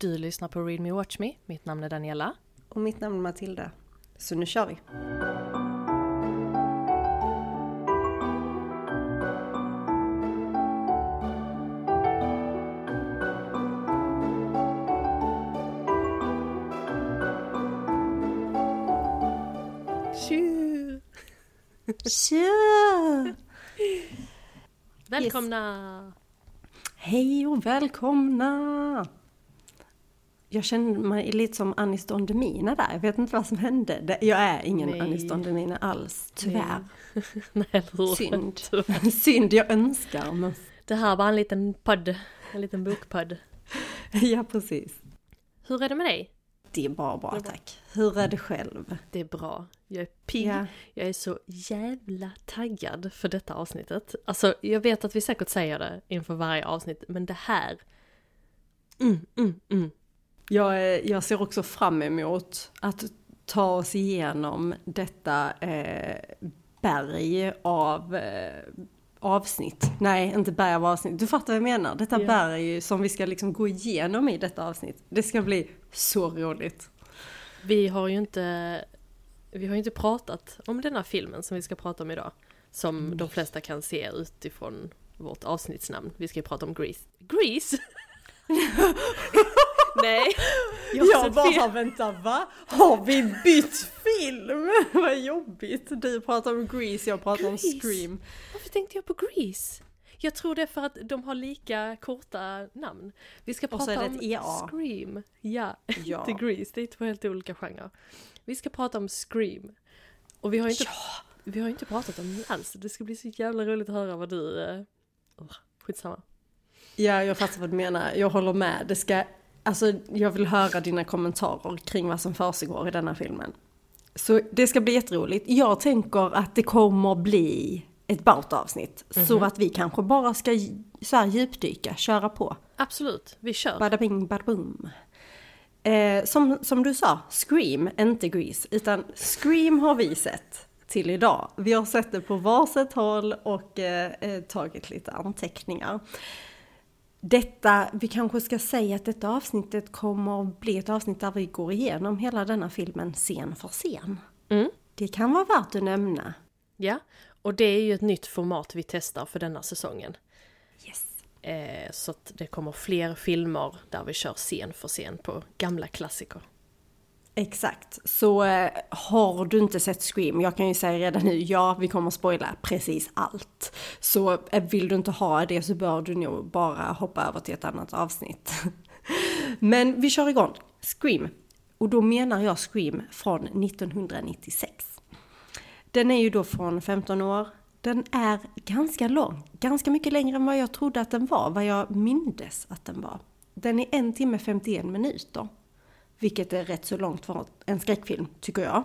Du lyssnar på Read Me Watch Me. Mitt namn är Daniela. Och mitt namn är Matilda. Så nu kör vi! Tju! Tja! Välkomna! Hej och välkomna! Jag känner mig lite som Anis Don Demina där. Jag vet inte vad som hände. Jag är ingen Nej. Anis Don Demina alls, tyvärr. Nej, hur? Synd. Tyvärr. Synd, jag önskar. Men... Det här var en liten podd. En liten bokpodd. Ja, precis. Hur är det med dig? Det är bara bra, bra. tack. Hur är det själv? Det är bra. Jag är pigg. Ja. Jag är så jävla taggad för detta avsnittet. Alltså, jag vet att vi säkert säger det inför varje avsnitt, men det här... Mm, mm, mm. Jag, är- jag ser också fram emot att ta oss igenom detta eh, berg av eh, avsnitt. Nej, inte berg av avsnitt. Du fattar vad jag menar. Detta Ja. berg som vi ska liksom gå igenom i detta avsnitt. Det ska bli så roligt. Vi har ju inte... Vi har inte pratat om denna filmen som vi ska prata om idag. Som de flesta kan se utifrån vårt avsnittsnamn. Vi ska ju prata om Grease. Grease? Nej! Jag Jag bara, fel. vänta va? Har vi bytt film? vad jobbigt. Du pratar om Grease, jag pratar om Grease? Scream. Varför tänkte jag på Grease? Jag tror det är för att de har lika korta namn. Vi ska prata om EA. Scream. Ja, Ja. inte Grease. Det är två helt olika genrer. Vi ska prata om Scream. Och vi har inte, vi har inte pratat om den alls. Det ska bli så jävla roligt att höra vad du... Uh, skitsamma. Ja, jag fattar vad du menar. Jag håller med. Det ska, alltså, jag vill höra dina kommentarer kring vad som försiggår i denna filmen. Så det ska bli jätteroligt. Jag tänker att det kommer bli ett Bout-avsnitt. Så att vi kanske bara ska så här djupdyka, köra på. Absolut, vi kör. Bada bing, bada boom. Eh, som, som du sa, Scream, inte Grease. Utan Scream har vi sett till idag. Vi har sett det på varsitt håll och eh, eh, tagit lite anteckningar. Detta, vi kanske ska säga att detta avsnittet kommer att bli ett avsnitt där vi går igenom hela denna filmen scen för scen. Mm. Det kan vara värt att nämna. Ja, och det är ju ett nytt format vi testar för denna säsongen. Yes. Eh, så att det kommer fler filmer där vi kör scen för scen på gamla klassiker. Exakt. Så eh, har du inte sett Scream, jag kan ju säga redan nu, ja vi kommer spoila precis allt. Så eh, vill du inte ha det så bör du nog bara hoppa över till ett annat avsnitt. Men vi kör igång. Scream. Och då menar jag Scream från 1996. Den är ju då från 15 år. Den är ganska lång, ganska mycket längre än vad jag trodde att den var, vad jag mindes att den var. Den är en timme 51 minuter. Vilket är rätt så långt för en skräckfilm, tycker jag.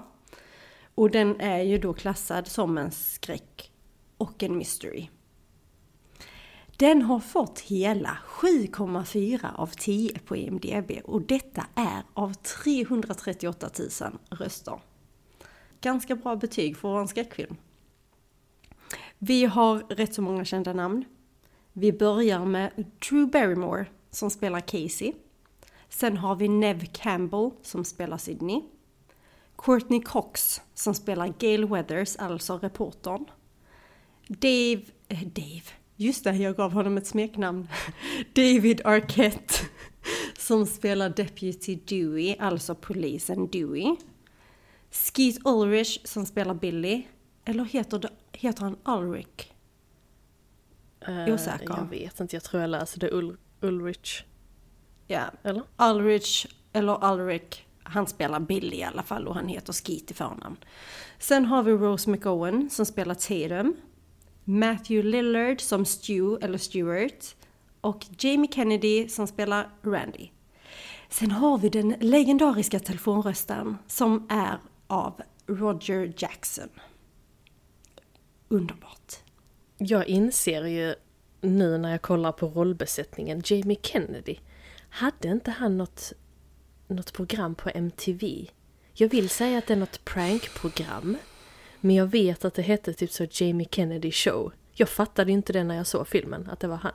Och den är ju då klassad som en skräck och en mystery. Den har fått hela 7,4 av 10 på IMDB och detta är av 338 000 röster. Ganska bra betyg för att vara en skräckfilm. Vi har rätt så många kända namn. Vi börjar med Drew Barrymore som spelar Casey. Sen har vi Nev Campbell som spelar Sydney. Courtney Cox som spelar Gail Weathers, alltså reportern. Dave, eh, Dave, just det, jag gav honom ett smeknamn. David Arquette som spelar Deputy Dewey, alltså polisen Dewey. Skeet Ulrich som spelar Billy. Eller heter, det, heter han Ulrich? Eh, Osäker. Jag vet inte, jag tror jag läser det Ul- Ulrich. Ja, Eller? Ulrich, eller Ulrich, han spelar Billy i alla fall och han heter Skeet i förnamn. Sen har vi Rose McOwen som spelar Tatum. Matthew Lillard som Stu, eller Stewart. Och Jamie Kennedy som spelar Randy. Sen har vi den legendariska telefonrösten som är av Roger Jackson. Underbart. Jag inser ju nu när jag kollar på rollbesättningen, Jamie Kennedy. Hade inte han något, något program på MTV? Jag vill säga att det är något prankprogram. Men jag vet att det hette typ så Jamie Kennedy show. Jag fattade inte det när jag såg filmen, att det var han.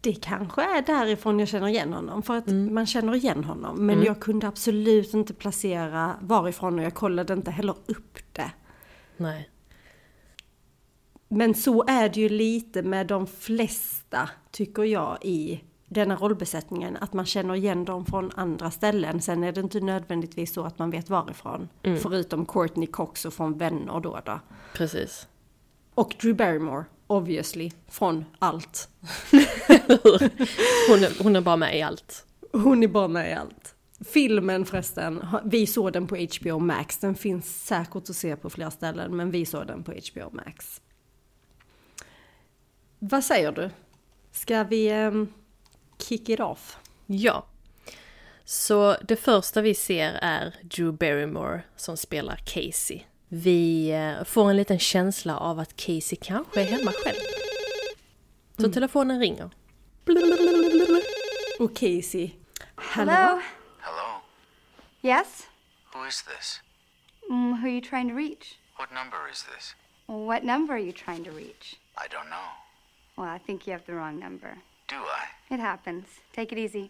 det kanske är därifrån jag känner igen honom. För att man känner igen honom. Men jag kunde absolut inte placera varifrån och jag kollade inte heller upp det. Nej. Men så är det ju lite med de flesta, tycker jag, i denna rollbesättningen. Att man känner igen dem från andra ställen. Sen är det inte nödvändigtvis så att man vet varifrån. Förutom Courtney Cox och från Vänner då då. Precis. Och Drew Barrymore, obviously, från allt. Hon är, hon är bara med i allt. Hon är bara med i allt. Filmen förresten, vi såg den på HBO Max. Den finns säkert att se på flera ställen, men vi såg den på HBO Max. Vad säger du? Ska vi ehm, kick it off? Ja. Så det första vi ser är Drew Barrymore som spelar Casey. Vi eh, får en liten känsla av att Casey kanske är hemma själv. Så telefonen ringer. Och Casey. Hello? Hello? Hello? Yes? Who is this? Mm, who are you trying to reach? What number is this? What number are you trying to reach? I don't know. Well, I think you have the wrong number. Do I? It happens. Take it easy.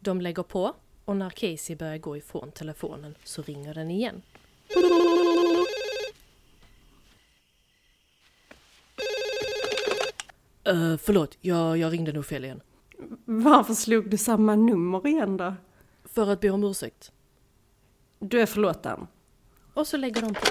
De lägger på och när Casey börjar gå ifrån telefonen så ringer den igen. Uh, förlåt, jag, jag ringde nog fel igen. Varför slog du samma nummer igen då? För att be om ursäkt. Du är förlåten. Och så lägger de på.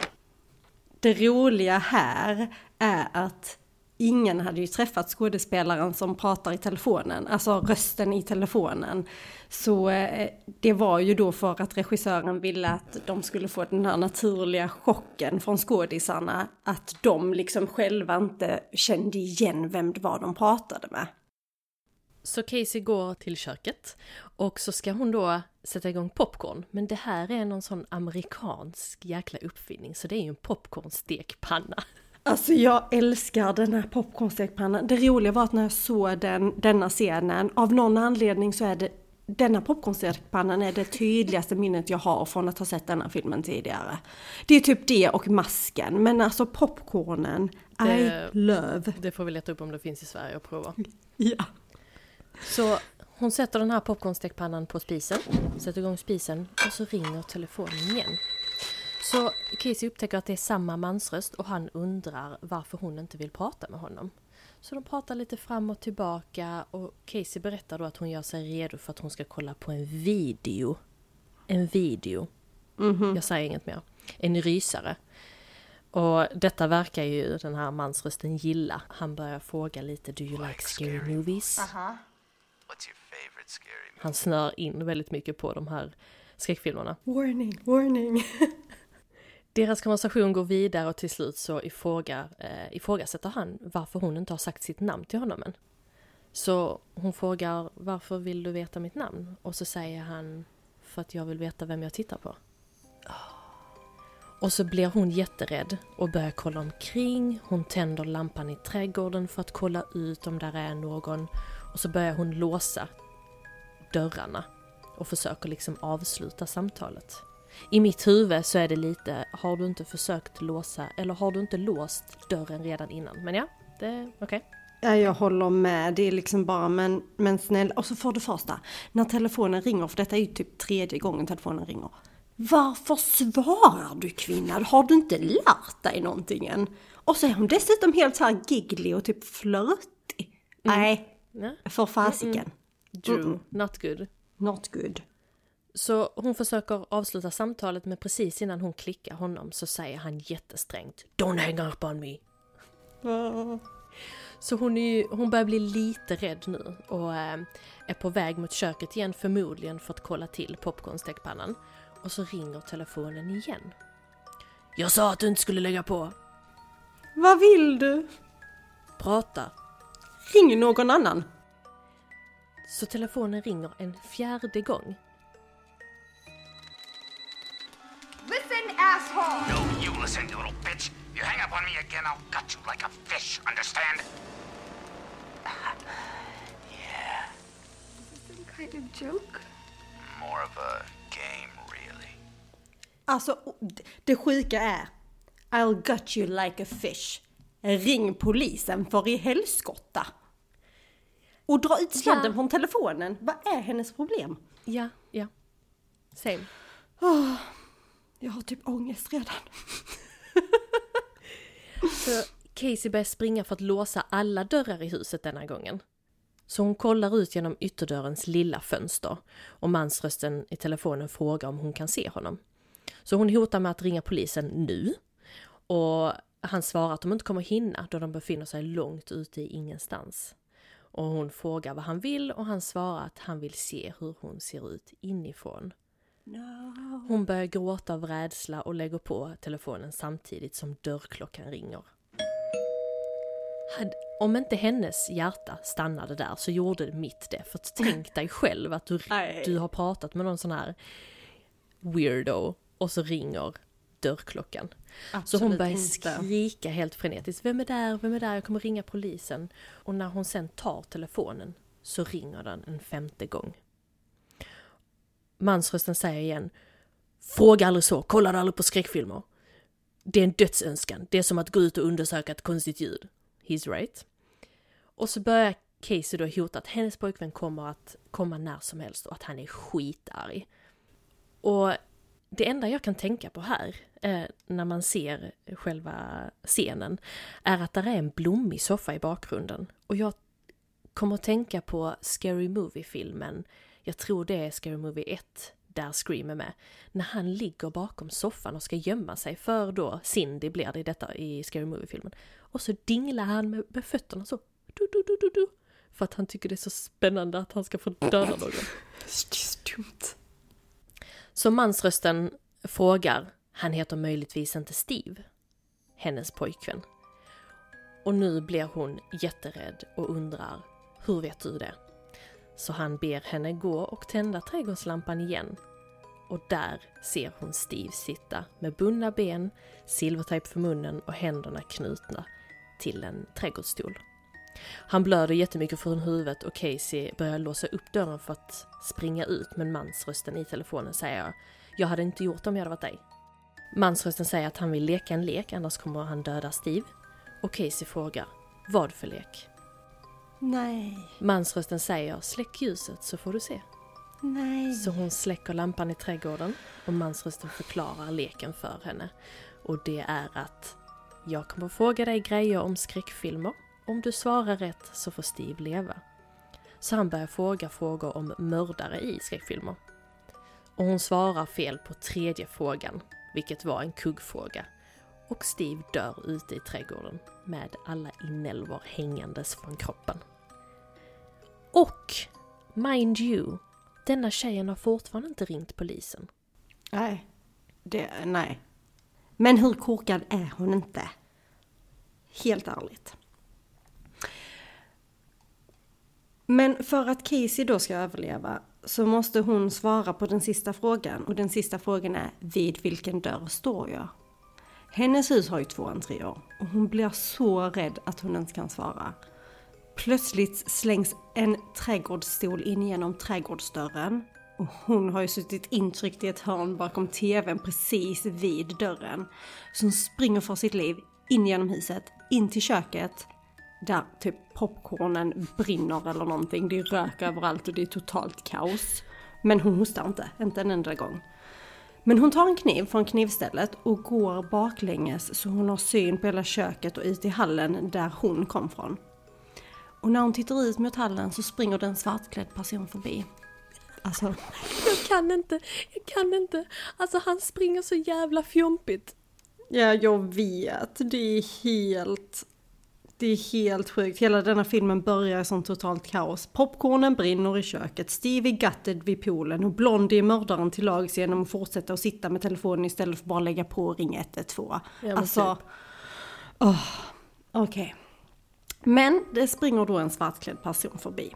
Det roliga här är att ingen hade ju träffat skådespelaren som pratar i telefonen, alltså rösten i telefonen. Så eh, det var ju då för att regissören ville att de skulle få den här naturliga chocken från skådisarna, att de liksom själva inte kände igen vem det var de pratade med. Så Casey går till köket och så ska hon då sätta igång popcorn. Men det här är någon sån amerikansk jäkla uppfinning så det är ju en popcornstekpanna. Alltså jag älskar den här popcornstekpannan. Det roliga var att när jag såg den, denna scenen, av någon anledning så är det denna popcornstekpannan är det tydligaste minnet jag har från att ha sett denna filmen tidigare. Det är typ det och masken, men alltså popcornen, Det- I love. Det får vi leta upp om det finns i Sverige och prova. Ja. Så hon sätter den här popcornstekpannan på spisen, sätter igång spisen och så ringer telefonen igen. Så Casey upptäcker att det är samma mansröst och han undrar varför hon inte vill prata med honom. Så de pratar lite fram och tillbaka och Casey berättar då att hon gör sig redo för att hon ska kolla på en video. En video. Jag säger inget mer. En rysare. Och detta verkar ju den här mansrösten gilla. Han börjar fråga lite, do you like scary movies? What's your favorite scary movie? Han snör in väldigt mycket på de här skräckfilmerna. Warning, warning. Deras konversation går vidare och till slut så ifråga, eh, ifrågasätter han varför hon inte har sagt sitt namn till honom än. Så hon frågar varför vill du veta mitt namn? Och så säger han för att jag vill veta vem jag tittar på. Och så blir hon jätterädd och börjar kolla omkring. Hon tänder lampan i trädgården för att kolla ut om där är någon. Och så börjar hon låsa dörrarna och försöker liksom avsluta samtalet. I mitt huvud så är det lite, har du inte försökt låsa, eller har du inte låst dörren redan innan? Men ja, det är okej. Ja, jag håller med. Det är liksom bara, men, men snälla. Och så får du första, när telefonen ringer, för detta är ju typ tredje gången telefonen ringer. Varför svarar du kvinna? Har du inte lärt dig någonting än? Och så är hon dessutom helt så här giggly och typ flörtig. Nej, Ja. för fasiken. Drew, not good. Not good. Så hon försöker avsluta samtalet men precis innan hon klickar honom så säger han jättesträngt Don't hang up on me. Så hon, är, ju- hon börjar bli lite rädd nu och eh, är på väg mot köket igen förmodligen för att kolla till popcornstekpannan. Och så ringer telefonen igen. Jag sa att du inte skulle lägga på. Vad vill du? Prata. Ring någon annan. Så telefonen ringer en fjärde gång. Asshole! No, you listen, you little bitch. You hang up on me again, I'll gut you like a fish, understand? Some kind of joke? More of a game, really. Alltså, det sjuka är I'll gut you like a fish. Ring polisen för i helskotta. Och dra ut sladden Ja. från telefonen. Vad är hennes problem? Ja, ja. Same. Jag har typ ångest redan. Så Casey börjar springa för att låsa alla dörrar i huset denna gången. Så hon kollar ut genom ytterdörrens lilla fönster och mansrösten i telefonen frågar om hon kan se honom. Så hon hotar med att ringa polisen nu. Och han svarar att de inte kommer hinna då de befinner sig långt ute i ingenstans. Och hon frågar vad han vill och han svarar att han vill se hur hon ser ut inifrån. Hon börjar gråta av rädsla och lägger på telefonen samtidigt som dörrklockan ringer. Om inte hennes hjärta stannade där så gjorde mitt det. För tänk dig själv att du, du har pratat med någon sån här weirdo och så ringer dörrklockan. så hon Absolut börjar skrika helt frenetiskt. Vem är där? Vem är där? Jag kommer ringa polisen. Och när hon sen tar telefonen så ringer den en femte gång. Mansrösten säger igen. Fråga aldrig så, kolla aldrig på skräckfilmer. Det är en dödsönskan. Det är som att gå ut och undersöka ett konstigt ljud. He's right. Och så börjar Casey då hota att hennes pojkvän kommer att komma när som helst och att han är skitarg. Och det enda jag kan tänka på här, eh, när man ser själva scenen, är att där är en blommig soffa i bakgrunden. Och jag kommer att tänka på Scary Movie-filmen, jag tror det är Scary Movie 1, där Scream är med. När han ligger bakom soffan och ska gömma sig för då Cindy blir det i detta i Scary Movie-filmen. Och så dinglar han med, med fötterna så. Du, du, du, du, du. För att han tycker det är så spännande att han ska få döda någon. Dumt. Så mansrösten frågar, han heter möjligtvis inte Steve, hennes pojkvän. Och nu blir hon jätterädd och undrar, hur vet du det? Så han ber henne gå och tända trädgårdslampan igen. Och där ser hon Steve sitta med bundna ben, silvertejp för munnen och händerna knutna till en trädgårdsstol. Han blöder jättemycket från huvudet och Casey börjar låsa upp dörren för att springa ut men mansrösten i telefonen säger Jag hade inte gjort det om jag hade varit dig. Mansrösten säger att han vill leka en lek annars kommer han döda Steve. Och Casey frågar Vad för lek? Nej, Mansrösten säger Släck ljuset så får du se. nej. Så hon släcker lampan i trädgården och mansrösten förklarar leken för henne. Och det är att jag kommer fråga dig grejer om skräckfilmer. Om du svarar rätt så får Steve leva. Så han börjar fråga frågor om mördare i skräckfilmer. Och hon svarar fel på tredje frågan, vilket var en kuggfråga. Och Steve dör ute i trädgården med alla inälvor hängandes från kroppen. Och, mind you, denna tjejen har fortfarande inte ringt polisen. Nej. Det, nej. Men hur korkad är hon inte? Helt ärligt. Men för att Casey då ska överleva så måste hon svara på den sista frågan. Och den sista frågan är vid vilken dörr står jag? Hennes hus har ju två entréer och hon blir så rädd att hon inte kan svara. Plötsligt slängs en trädgårdsstol in genom trädgårdsdörren. Och hon har ju suttit intryckt i ett hörn bakom tvn precis vid dörren. Så hon springer för sitt liv in genom huset, in till köket. Där typ popcornen brinner eller någonting. Det är rök överallt och det är totalt kaos. Men hon hostar inte, inte en enda gång. Men hon tar en kniv från knivstället och går baklänges så hon har syn på hela köket och ut i hallen där hon kom från. Och när hon tittar ut mot hallen så springer det en svartklädd person förbi. Alltså, Jag kan inte, jag kan inte. Alltså han springer så jävla fjompigt. ja jag vet. Det är helt... Det är helt sjukt. Hela denna filmen börjar som totalt kaos. Popcornen brinner i köket, Steve är gutted vid poolen och Blondie är mördaren till lags genom att fortsätta att sitta med telefonen istället för bara lägga på och ringa 112. Ja, men alltså... typ. Åh, Okej. Men det springer då en svartklädd person förbi.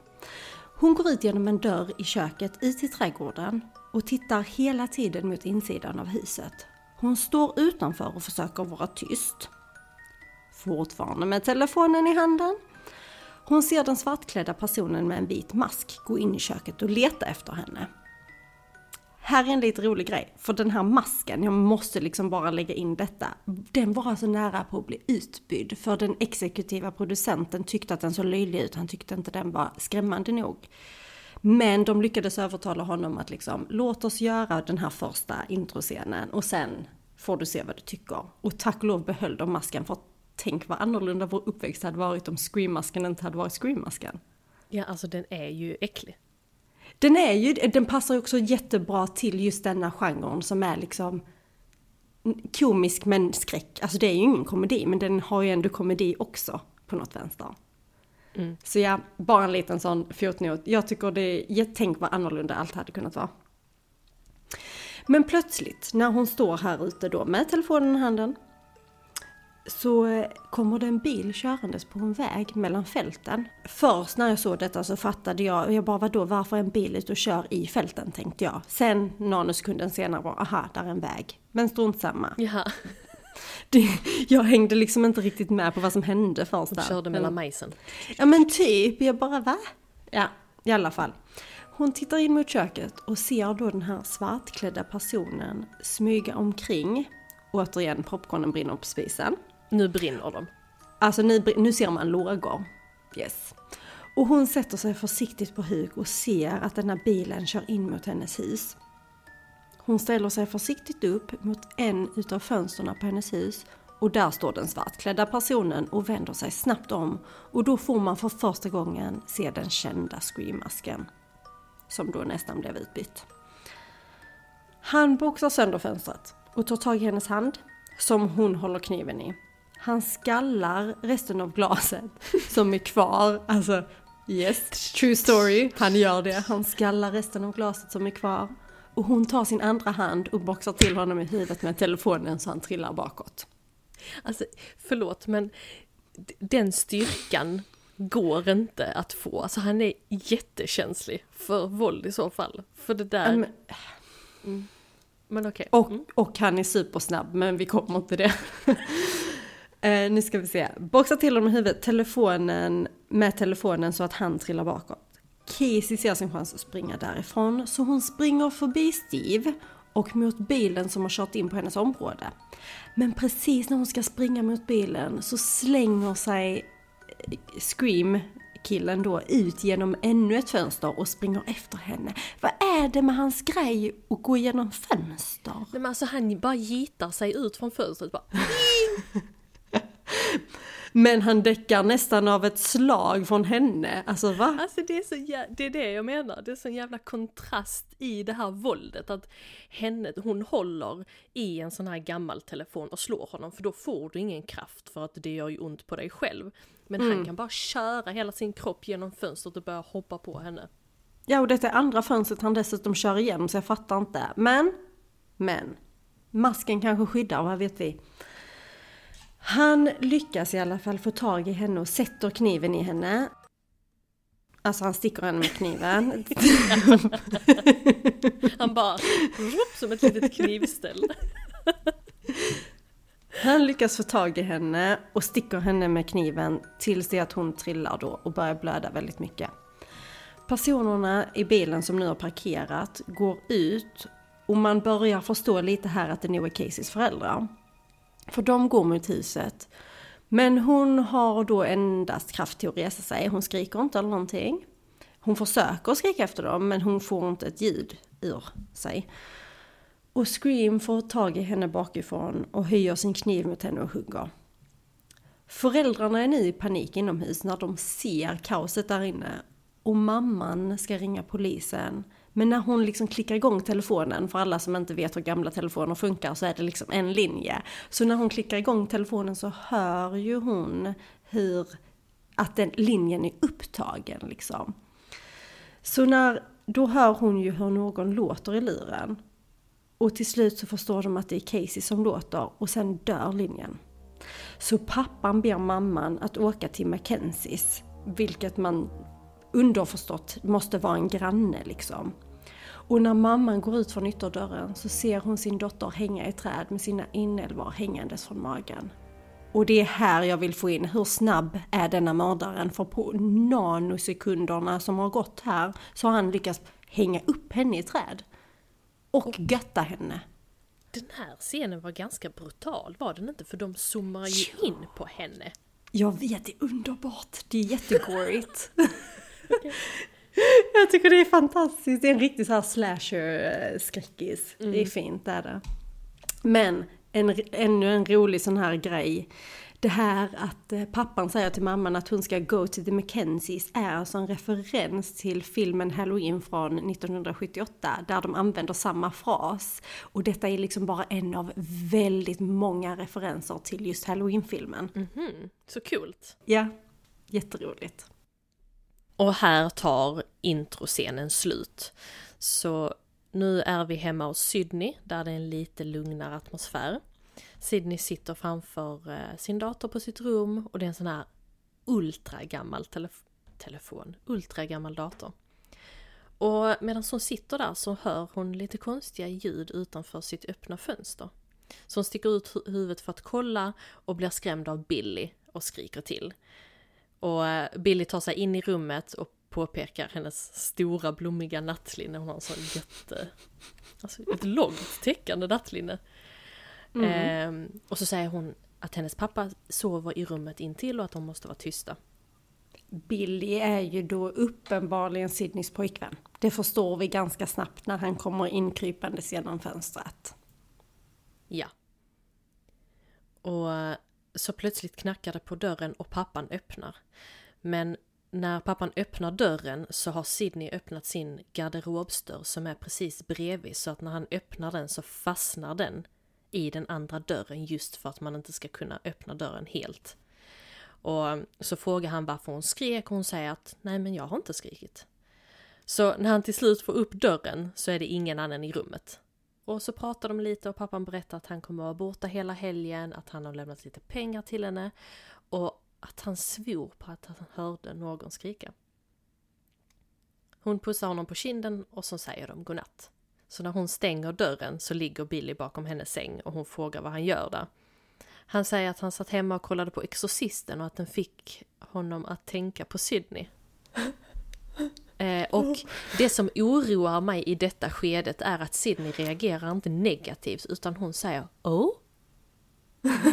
Hon går ut genom en dörr i köket ut i trädgården och tittar hela tiden mot insidan av huset. Hon står utanför och försöker vara tyst. Fortfarande med telefonen i handen. Hon ser den svartklädda personen med en vit mask gå in i köket och leta efter henne. här är en lite rolig grej. För den här masken, jag måste liksom bara lägga in detta. Den var alltså nära på att bli utbydd. För den exekutiva producenten tyckte att den såg löjlig ut. Han tyckte inte den var skrämmande nog. Men de lyckades övertala honom att liksom, låt oss göra den här första introscenen och sen får du se vad du tycker. Och tack och lov behöll de masken för tänk vad annorlunda vår uppväxt hade varit om Scream-masken inte hade varit Scream-masken. Ja, alltså den är ju äcklig. Den är ju, den passar också jättebra till just denna genren som är liksom komisk men skräck. Alltså det är ju ingen komedi men den har ju ändå komedi också på något vänster. Mm. Så ja, bara en liten sån fotnot. Jag tycker det är, tänk vad annorlunda allt hade kunnat vara. Men plötsligt när hon står här ute då med telefonen i handen så kommer det en bil körandes på en väg mellan fälten. Först när jag såg detta så fattade jag, jag bara vadå varför är en bil ute och kör i fälten tänkte jag. Sen nanosekunden senare var aha, där är en väg. Men strunt samma. Jaha, Det, jag hängde liksom inte riktigt med på vad som hände först där. körde mellan majsen. Ja men typ, jag bara va? Ja, i alla fall. Hon tittar in mot köket och ser då den här svartklädda personen smyga omkring. Återigen, popcornen brinner på spisen. Nu brinner de. Alltså nu, nu ser man lågor. Yes. Och hon sätter sig försiktigt på huk och ser att den här bilen kör in mot hennes hus. Hon ställer sig försiktigt upp mot en utav fönstren på hennes hus och där står den svartklädda personen och vänder sig snabbt om och då får man för första gången se den kända Scream-masken. Som då nästan blev utbytt. Han boxar sönder fönstret och tar tag i hennes hand som hon håller kniven i. Han skallar resten av glaset som är kvar. Alltså, yes, true story. Han gör det. Han skallar resten av glaset som är kvar. Och hon tar sin andra hand och boxar till honom i huvudet med telefonen så han trillar bakåt. Alltså, förlåt men den styrkan går inte att få. Alltså han är jättekänslig för våld i så fall. För det där... Ja, Men, men- okej. Och, Mm. och han är supersnabb, men vi kommer till det. eh, nu ska vi se. Boxa till honom i huvudet, telefonen med telefonen så att han trillar bakåt. Casey ser sin chans att springa därifrån, så hon springer förbi Steve och mot bilen som har kört in på hennes område. Men precis när hon ska springa mot bilen så slänger sig eh, Scream killen då ut genom ännu ett fönster och springer efter henne. Vad är det med hans grej att gå genom fönster? Nej men alltså han bara gitar sig ut från fönstret bara. Men han däckar nästan av ett slag från henne. Alltså va? Alltså det är, så jä- det är det jag menar, det är sån jävla kontrast i det här våldet att henne, hon håller i en sån här gammal telefon och slår honom för då får du ingen kraft för att det gör ju ont på dig själv. Men han kan bara köra hela sin kropp genom fönstret och börja hoppa på henne. Ja och detta är andra fönstret han dessutom kör igenom så jag fattar inte. Men, men. Masken kanske skyddar, vad vet vi? Han lyckas i alla fall få tag i henne och sätter kniven i henne. Alltså han sticker henne med kniven. Han bara, rup, som ett litet knivställ. Han lyckas få tag i henne och sticker henne med kniven tills det att hon trillar då och börjar blöda väldigt mycket. Personerna i bilen som nu har parkerat går ut och man börjar förstå lite här att det nog är Caseys föräldrar. För de går mot huset. Men hon har då endast kraft till att resa sig. Hon skriker inte eller någonting. Hon försöker skrika efter dem men hon får inte ett ljud ur sig. Och Scream får tag i henne bakifrån och höjer sin kniv mot henne och hugger. Föräldrarna är nu i panik inomhus när de ser kaoset där inne och mamman ska ringa polisen. Men när hon liksom klickar igång telefonen, för alla som inte vet hur gamla telefoner funkar så är det liksom en linje. Så när hon klickar igång telefonen så hör ju hon hur att den linjen är upptagen liksom. Så när, då hör hon ju hur någon låter i luren. Och till slut så förstår de att det är Casey som låter och sen dör linjen. Så pappan ber mamman att åka till Mackenzies, vilket man underförstått måste vara en granne liksom. Och när mamman går ut från ytterdörren så ser hon sin dotter hänga i träd med sina inälvor hängandes från magen. Och det är här jag vill få in, hur snabb är denna mördaren? För på nanosekunderna som har gått här så har han lyckats hänga upp henne i träd. och götta henne. Den här scenen var ganska brutal, var den inte? För de zoomar ju in på henne. Jag vet, det är underbart. Det är jättegorigt. Jag tycker det är fantastiskt. Det är en riktig så här slasher-skräckis. Det är fint, det är det. Men en, ännu en rolig sån här grej. Det här att eh, pappan säger till mamman att hon ska go to the Mackenzies är alltså en referens till filmen Halloween från 1978 där de använder samma fras. Och detta är liksom bara en av väldigt många referenser till just Halloween-filmen. Mhm, så kul. Ja, jätteroligt. Och här tar introscenen slut. Så nu är vi hemma hos Sydney där det är en lite lugnare atmosfär. Sydney sitter framför eh, sin dator på sitt rum och det är en sån här ultragammal telef- telefon, ultragammal dator. Och medan hon sitter där så hör hon lite konstiga ljud utanför sitt öppna fönster. Så hon sticker ut huvudet för att kolla och blir skrämd av Billy och skriker till. Och eh, Billy tar sig in i rummet och påpekar hennes stora blommiga nattlinne. Hon har en sån jätte... Alltså ett långt täckande nattlinne. Ehm, och så säger hon att hennes pappa sover i rummet intill och att de måste vara tysta. Billy är ju då uppenbarligen Sydneys pojkvän. Det förstår vi ganska snabbt när han kommer inkrypandes genom fönstret. Ja. Och så plötsligt knackar det på dörren och pappan öppnar. Men när pappan öppnar dörren så har Sydney öppnat sin garderobsdörr som är precis bredvid så att när han öppnar den så fastnar den i den andra dörren just för att man inte ska kunna öppna dörren helt. Och så frågar han varför hon skrek och hon säger att nej men jag har inte skrikit. Så när han till slut får upp dörren så är det ingen annan i rummet. Och så pratar de lite och pappan berättar att han kommer att vara borta hela helgen, att han har lämnat lite pengar till henne och att han svor på att han hörde någon skrika. Hon pussar honom på kinden och så säger de godnatt. Så när hon stänger dörren så ligger Billy bakom hennes säng och hon frågar vad han gör där. Han säger att han satt hemma och kollade på Exorcisten och att den fick honom att tänka på Sydney. Eh, och det som oroar mig i detta skedet är att Sydney reagerar inte negativt utan hon säger oh.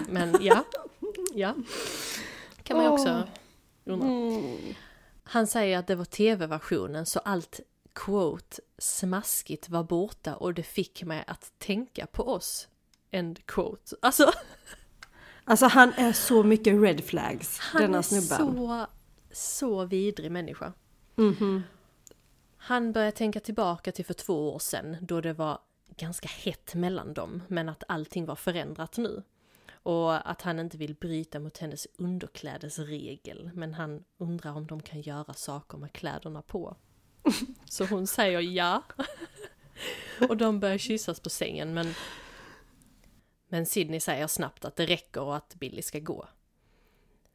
Men ja, ja. Kan man ju också undra. Han säger att det var tv-versionen så allt quote smaskigt var borta och det fick mig att tänka på oss. End quote. Alltså, Alltså han är så mycket red flags, han denna är snubben. så, så vidrig människa. Han börjar tänka tillbaka till för två år sedan då det var ganska hett mellan dem men att allting var förändrat nu. Och att han inte vill bryta mot hennes underklädesregel men han undrar om de kan göra saker med kläderna på. Så hon säger ja. Och de börjar kyssas på sängen men men Sydney säger snabbt att det räcker och att Billy ska gå.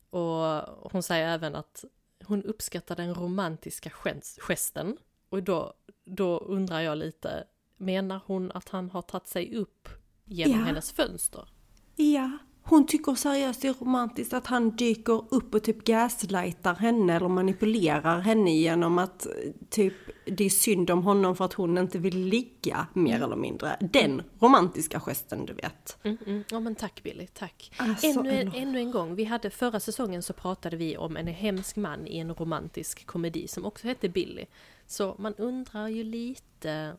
Och hon säger även att hon uppskattar den romantiska gest- gesten. Och då, då undrar jag lite, menar hon att han har tagit sig upp genom Ja. hennes fönster? Ja, hon tycker seriöst det är romantiskt att han dyker upp och typ gaslightar henne eller manipulerar henne genom att typ det är synd om honom för att hon inte vill ligga mer eller mindre. Den romantiska gesten du vet. Mm, mm. Ja men tack Billy, tack. Alltså, ännu, en, eller- ännu en gång, vi hade förra säsongen så pratade vi om en hemsk man i en romantisk komedi som också hette Billy. Så man undrar ju lite,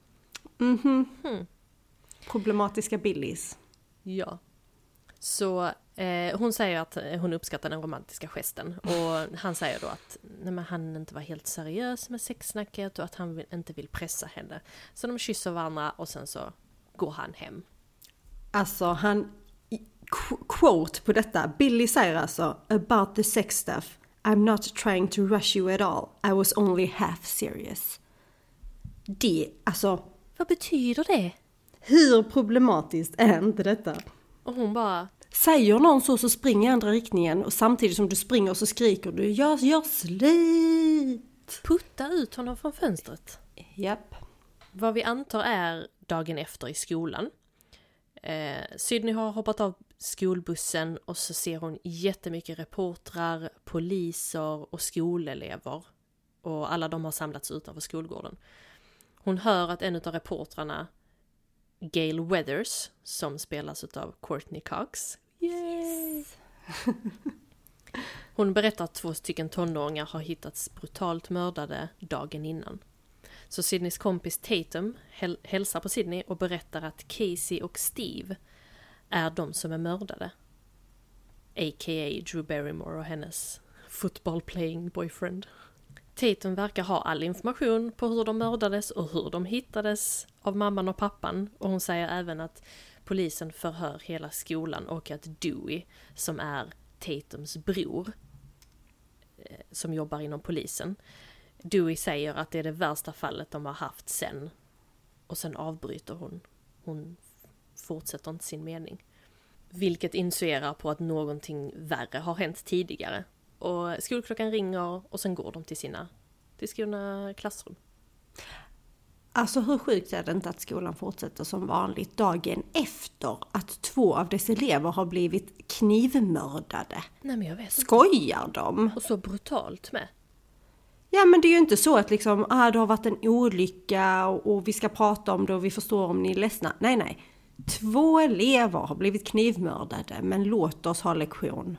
Problematiska Billys. Ja. Så eh, hon säger att eh, hon uppskattar den romantiska gesten och han säger då att nej, men han inte var helt seriös med sexsnacket och att han vill, inte vill pressa henne. Så de kysser varandra och sen så går han hem. Alltså han, quote på detta, Billy säger alltså about the sex stuff. I'm not trying to rush you at all. I was only half serious. Det, alltså Vad betyder det? hur problematiskt är inte detta? Och hon bara, Säger någon så så spring i andra riktningen och samtidigt som du springer så skriker du jag gör slut. putta ut honom från fönstret. Japp. Vad vi antar är dagen efter i skolan. Eh, Sydney har hoppat av skolbussen och så ser hon jättemycket reportrar, poliser och skolelever. Och alla de har samlats utanför skolgården. Hon hör att en av reportrarna Gail Weathers som spelas av Courtney Cox. Yay! Hon berättar att två stycken tonåringar har hittats brutalt mördade dagen innan. Så Sydneys kompis Tatum häl- hälsar på Sydney och berättar att Casey och Steve är de som är mördade. A.k.a. Drew Barrymore och hennes football playing boyfriend. Tatum verkar ha all information på hur de mördades och hur de hittades av mamman och pappan. Och hon säger även att polisen förhör hela skolan och att Dewey, som är Tatums bror, eh, som jobbar inom polisen. Dewey säger att det är det värsta fallet de har haft sen. Och sen avbryter hon. Hon fortsätter inte sin mening. Vilket insuerar på att någonting värre har hänt tidigare. Och skolklockan ringer och sen går de till sina, till sina klassrum. Alltså hur sjukt är det inte att skolan fortsätter som vanligt dagen efter att två av dess elever har blivit knivmördade? Nej men jag vet inte. Skojar de? Och så brutalt med. Ja men det är ju inte så att liksom, ah, det har varit en olycka och, och vi ska prata om det och vi förstår om ni är ledsna. Nej nej. Två elever har blivit knivmördade men låt oss ha lektion.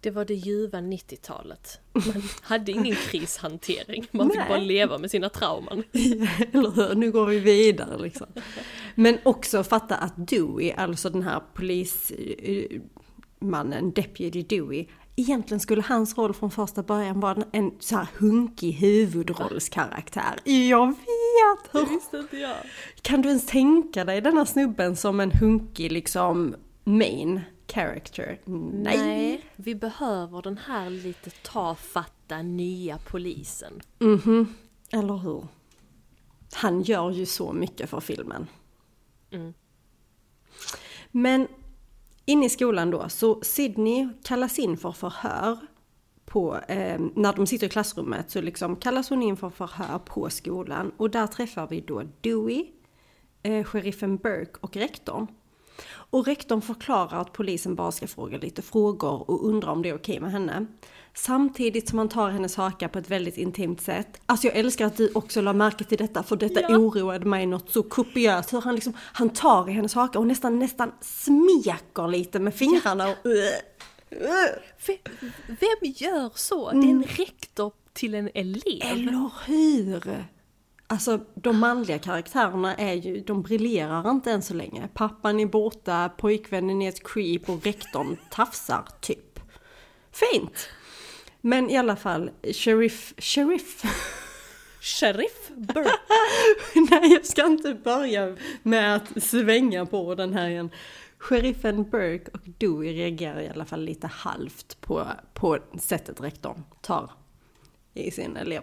Det var det ljuva 90-talet. Man hade ingen krishantering. Man fick Nej. bara leva med sina trauman. Eller hur? Nu går vi vidare liksom. Men också fatta att Dewey, alltså den här polismannen, Deputy Dewey, egentligen skulle hans roll från första början vara en så här hunkig huvudrollskaraktär. Jag vet! Hur visste inte jag. Kan du ens tänka dig denna snubben som en hunkig liksom main character? Nej. vi behöver den här lite tafatta nya polisen. Mhm, eller hur? Han gör ju så mycket för filmen. Mm. Men inne i skolan då, så Sydney kallas in för förhör. På, eh, när de sitter i klassrummet så liksom kallas hon in för förhör på skolan. Och där träffar vi då Dewey, eh, sheriffen Burke och rektorn. Och rektorn förklarar att polisen bara ska fråga lite frågor och undra om det är okej med henne. Samtidigt som han tar hennes haka på ett väldigt intimt sätt. Alltså jag älskar att du också la märke till detta för detta Ja. oroade mig något så kopiöst. Hur han liksom, han tar i hennes haka och nästan, nästan smeker lite med fingrarna och V- Vem gör så? Det är en rektor till en elev. Eller hur? Alltså de manliga karaktärerna är ju, de briljerar inte än så länge. Pappan är borta, pojkvännen är ett creep och rektorn tafsar typ. Fint! Men i alla fall, sheriff, sheriff? Sheriff Burke. Nej, jag ska inte börja med att svänga på den här igen. Sheriffen Burke och Dewey reagerar i alla fall lite halvt på, på sättet rektorn tar i sin elev.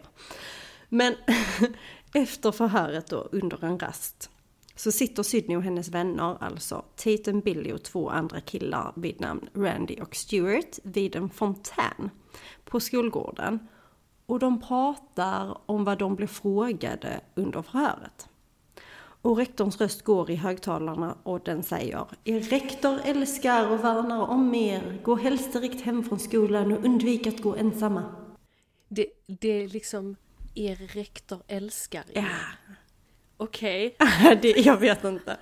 Men efter förhöret då, under en rast, så sitter Sydney och hennes vänner, alltså Tatum, Billy och två andra killar vid namn Randy och Stuart, vid en fontän på skolgården. Och de pratar om vad de blev frågade under förhöret. Och rektorns röst går i högtalarna och den säger Er rektor älskar och värnar om er. Gå helst direkt hem från skolan och undvik att gå ensamma. Det, det är liksom, er rektor älskar er. Ja, Okej. det, jag vet inte.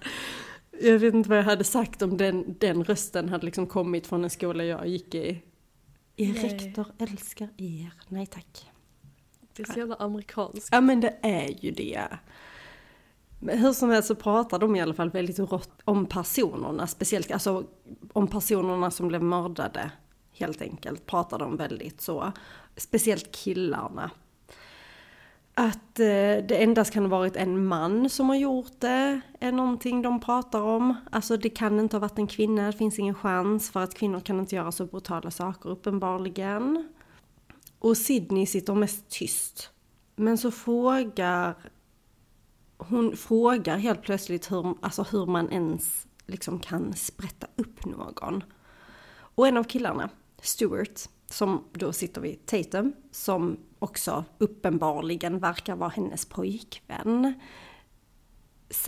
Jag vet inte vad jag hade sagt om den, den rösten hade liksom kommit från en skola jag gick i. Er rektor älskar er. Nej tack. Det är så jävla amerikanskt. Ja men det är ju det. Men hur som helst så pratar de i alla fall väldigt rått om personerna, speciellt alltså om personerna som blev mördade. Helt enkelt pratar de väldigt så. Speciellt killarna. Att eh, det endast kan ha varit en man som har gjort det är någonting de pratar om. Alltså det kan inte ha varit en kvinna, det finns ingen chans för att kvinnor kan inte göra så brutala saker uppenbarligen. Och Sydney sitter mest tyst. Men så frågar hon frågar helt plötsligt hur, alltså hur man ens liksom kan sprätta upp någon. Och en av killarna, Stuart, som då sitter vid Tatum, som också uppenbarligen verkar vara hennes pojkvän.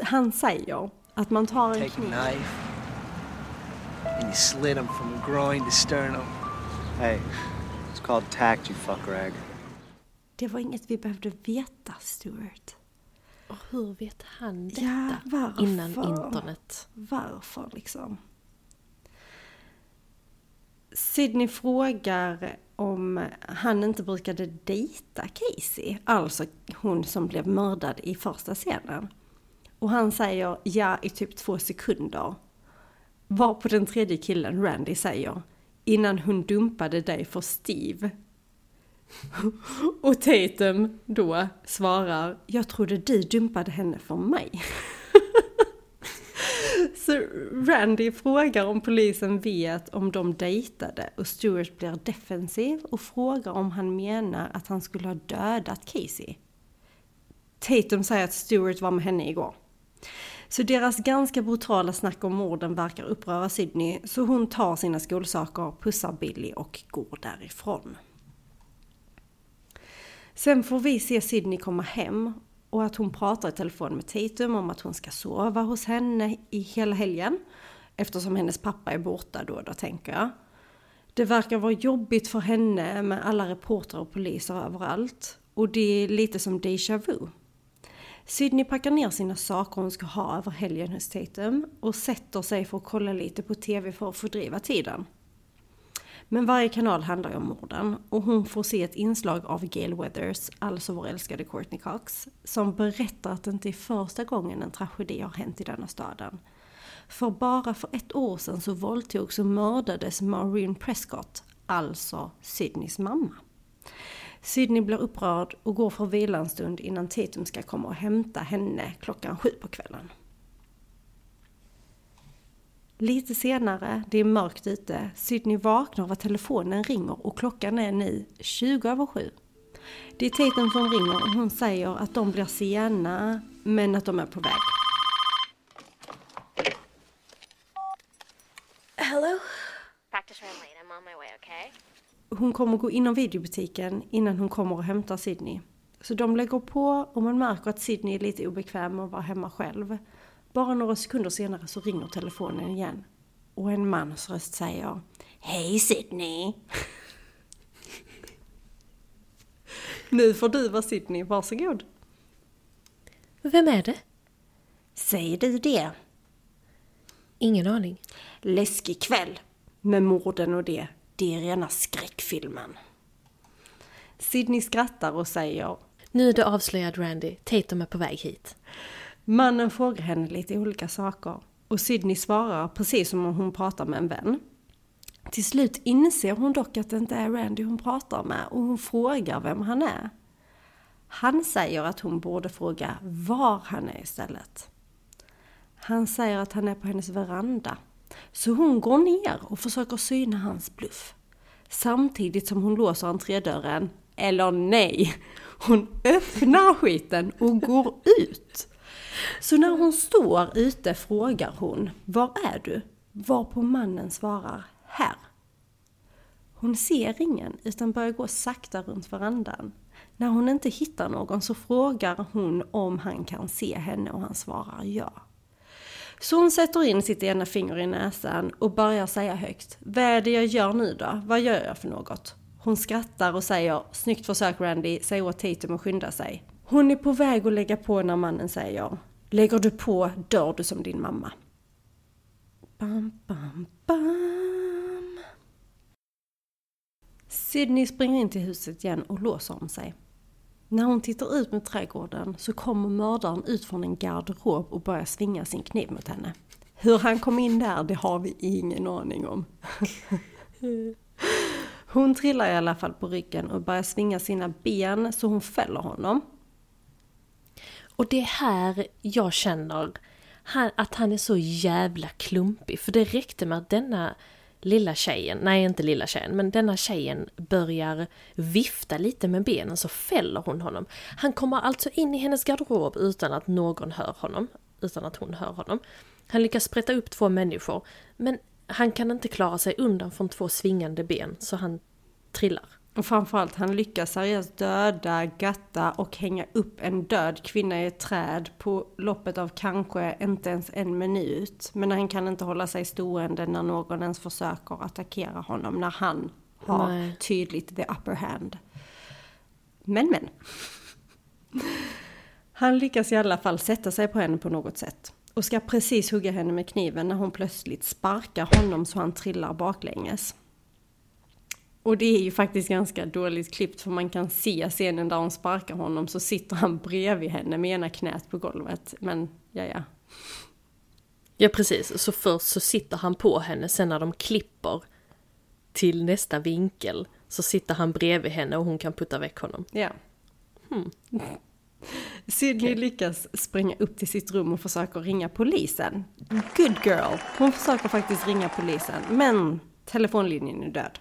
Han säger att man tar en kniv. and you slit him from groin to sternum. Hey, it's called tact, you fuck rag. Det var inget vi behövde veta, Stuart. Och hur vet han detta Ja, varför? innan internet? Varför liksom? Sydney frågar om han inte brukade dejta Casey, alltså hon som blev mördad i första scenen. Och han säger ja i typ två sekunder. Var på den tredje killen, Randy, säger innan hon dumpade dig för Steve. Och Tatum då svarar, jag trodde du dumpade henne för mig. Så Randy frågar om polisen vet om de dejtade och Stewart blir defensiv och frågar om han menar att han skulle ha dödat Casey. Tatum säger att Stewart var med henne igår. Så deras ganska brutala snack om morden verkar uppröra Sydney så hon tar sina skolsaker, pussar Billy och går därifrån. Sen får vi se Sydney komma hem och att hon pratar i telefon med Tatum om att hon ska sova hos henne i hela helgen. Eftersom hennes pappa är borta då, då tänker jag. Det verkar vara jobbigt för henne med alla reportrar och poliser överallt. Och det är lite som déjà vu. Sydney packar ner sina saker hon ska ha över helgen hos Tatum och sätter sig för att kolla lite på TV för att fördriva tiden. Men varje kanal handlar ju om morden och hon får se ett inslag av Gail Weathers, alltså vår älskade Courtney Cox, som berättar att det inte är första gången en tragedi har hänt i denna staden. För bara för ett år sedan så våldtogs och mördades Maureen Prescott, alltså Sydneys mamma. Sydney blir upprörd och går för att vila en stund innan Tatum ska komma och hämta henne klockan sju på kvällen. Lite senare, det är mörkt ute, Sydney vaknar av att telefonen ringer och klockan är nu 20 över sju. Det är Tatum som ringer och hon säger att de blir sena, men att de är på väg. Hello? Practice room late. I'm on my way, okay? Hon kommer gå inom videobutiken innan hon kommer och hämtar Sydney. Så de lägger på och man märker att Sydney är lite obekväm med att vara hemma själv. Bara några sekunder senare så ringer telefonen igen. Och en mans röst säger Hej Sydney! nu får du vara Sydney, varsågod. Vem är det? Säger du det? Ingen aning. Läskig kväll. Med morden och det. Det är rena skräckfilmen. Sydney skrattar och säger Nu är det avslöjad Randy. Tatum är på väg hit. Mannen frågar henne lite olika saker och Sydney svarar precis som om hon pratar med en vän. Till slut inser hon dock att det inte är Randy hon pratar med och hon frågar vem han är. Han säger att hon borde fråga var han är istället. Han säger att han är på hennes veranda. Så hon går ner och försöker syna hans bluff. Samtidigt som hon låser entrédörren. Eller nej, hon öppnar skiten och går ut. Så när hon står ute frågar hon, var är du? Varpå mannen svarar, här. Hon ser ingen utan börjar gå sakta runt verandan. När hon inte hittar någon så frågar hon om han kan se henne och han svarar ja. Så hon sätter in sitt ena finger i näsan och börjar säga högt. Vad är det jag gör nu då? Vad gör jag för något? Hon skrattar och säger Snyggt försök Randy, säg åt Tatum att skynda sig. Hon är på väg att lägga på när mannen säger Lägger du på dör du som din mamma. Bam, bam, bam. Sydney springer in till huset igen och låser om sig. När hon tittar ut mot trädgården så kommer mördaren ut från en garderob och börjar svinga sin kniv mot henne. Hur han kom in där, det har vi ingen aning om. Hon trillar i alla fall på ryggen och börjar svinga sina ben så hon fäller honom. Och det är här jag känner han, att han är så jävla klumpig. För det räckte med att denna lilla tjejen, nej inte lilla tjejen, men denna tjejen börjar vifta lite med benen så fäller hon honom. Han kommer alltså in i hennes garderob utan att någon hör honom, utan att hon hör honom. Han lyckas sprätta upp två människor, men han kan inte klara sig undan från två svingande ben, så han trillar. Och framförallt, han lyckas seriöst döda, gatta och hänga upp en död kvinna i ett träd på loppet av kanske inte ens en minut. Men han kan inte hålla sig stående när någon ens försöker attackera honom, när han har Nej. tydligt the upper hand. Men men. Han lyckas i alla fall sätta sig på henne på något sätt och ska precis hugga henne med kniven när hon plötsligt sparkar honom så han trillar baklänges. Och det är ju faktiskt ganska dåligt klippt för man kan se scenen där hon sparkar honom så sitter han bredvid henne med ena knät på golvet. Men ja, ja. Ja precis, så först så sitter han på henne, sen när de klipper till nästa vinkel så sitter han bredvid henne och hon kan putta väck honom. Ja. Hmm. Sydney lyckas springa upp till sitt rum och försöker ringa polisen. Good girl! Hon försöker faktiskt ringa polisen, men telefonlinjen är död.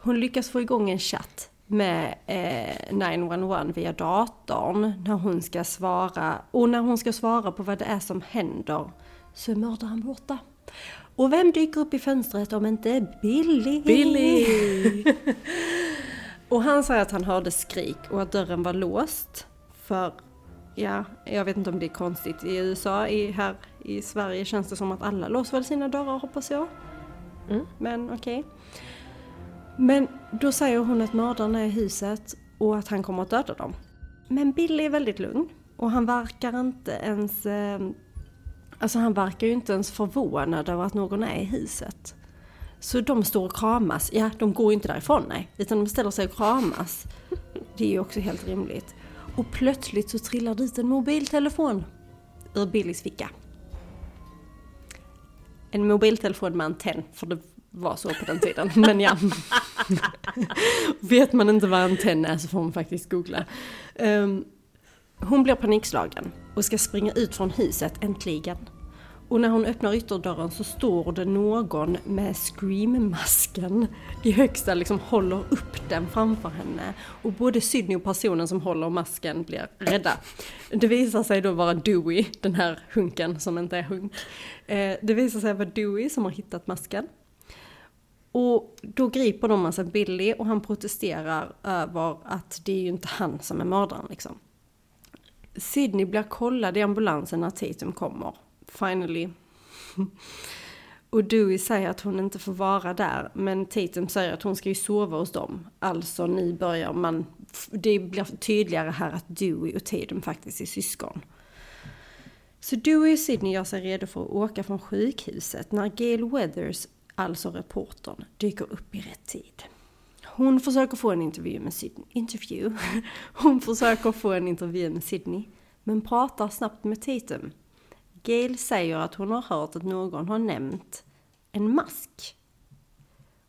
Hon lyckas få igång en chatt med eh, 911 via datorn när hon ska svara. Och när hon ska svara på vad det är som händer så är mördaren borta. Och vem dyker upp i fönstret om inte Billy? Billy! och han säger att han hörde skrik och att dörren var låst. För, ja, jag vet inte om det är konstigt i USA. I, här i Sverige känns det som att alla låser väl sina dörrar hoppas jag. Mm. Men okej. Okay. Men då säger hon att mördaren är i huset och att han kommer att döda dem. Men Billy är väldigt lugn och han verkar inte ens... Eh, alltså han verkar ju inte ens förvånad över att någon är i huset. Så de står och kramas. Ja, de går ju inte därifrån nej, utan de ställer sig och kramas. Det är ju också helt rimligt. Och plötsligt så trillar det ut en mobiltelefon ur Billys ficka. En mobiltelefon med antenn, för det var så på den tiden. Men ja. Vet man inte vad antenn är så får man faktiskt googla. Um, hon blir panikslagen och ska springa ut från huset äntligen. Och när hon öppnar ytterdörren så står det någon med scream-masken i högsta, liksom håller upp den framför henne. Och både Sydney och personen som håller masken blir rädda. Det visar sig då vara Dewey, den här hunken som inte är hunk. Ehm, det visar sig vara Dewey som har hittat masken. Och då griper de alltså Billy och han protesterar över att det är ju inte han som är mördaren liksom. Sydney blir kollad i ambulansen när Tatum kommer. Finally. Och Dewey säger att hon inte får vara där, men Tatum säger att hon ska ju sova hos dem. Alltså nu börjar man, det blir tydligare här att Dewey och Tatum faktiskt är syskon. Så Dewey och Sydney gör sig redo för att åka från sjukhuset när Gail Weathers alltså reportern, dyker upp i rätt tid. Hon försöker få en intervju med Sydney. Intervju? Hon försöker få en intervju med Sydney, men pratar snabbt med Tatum. Gail säger att hon har hört att någon har nämnt en mask.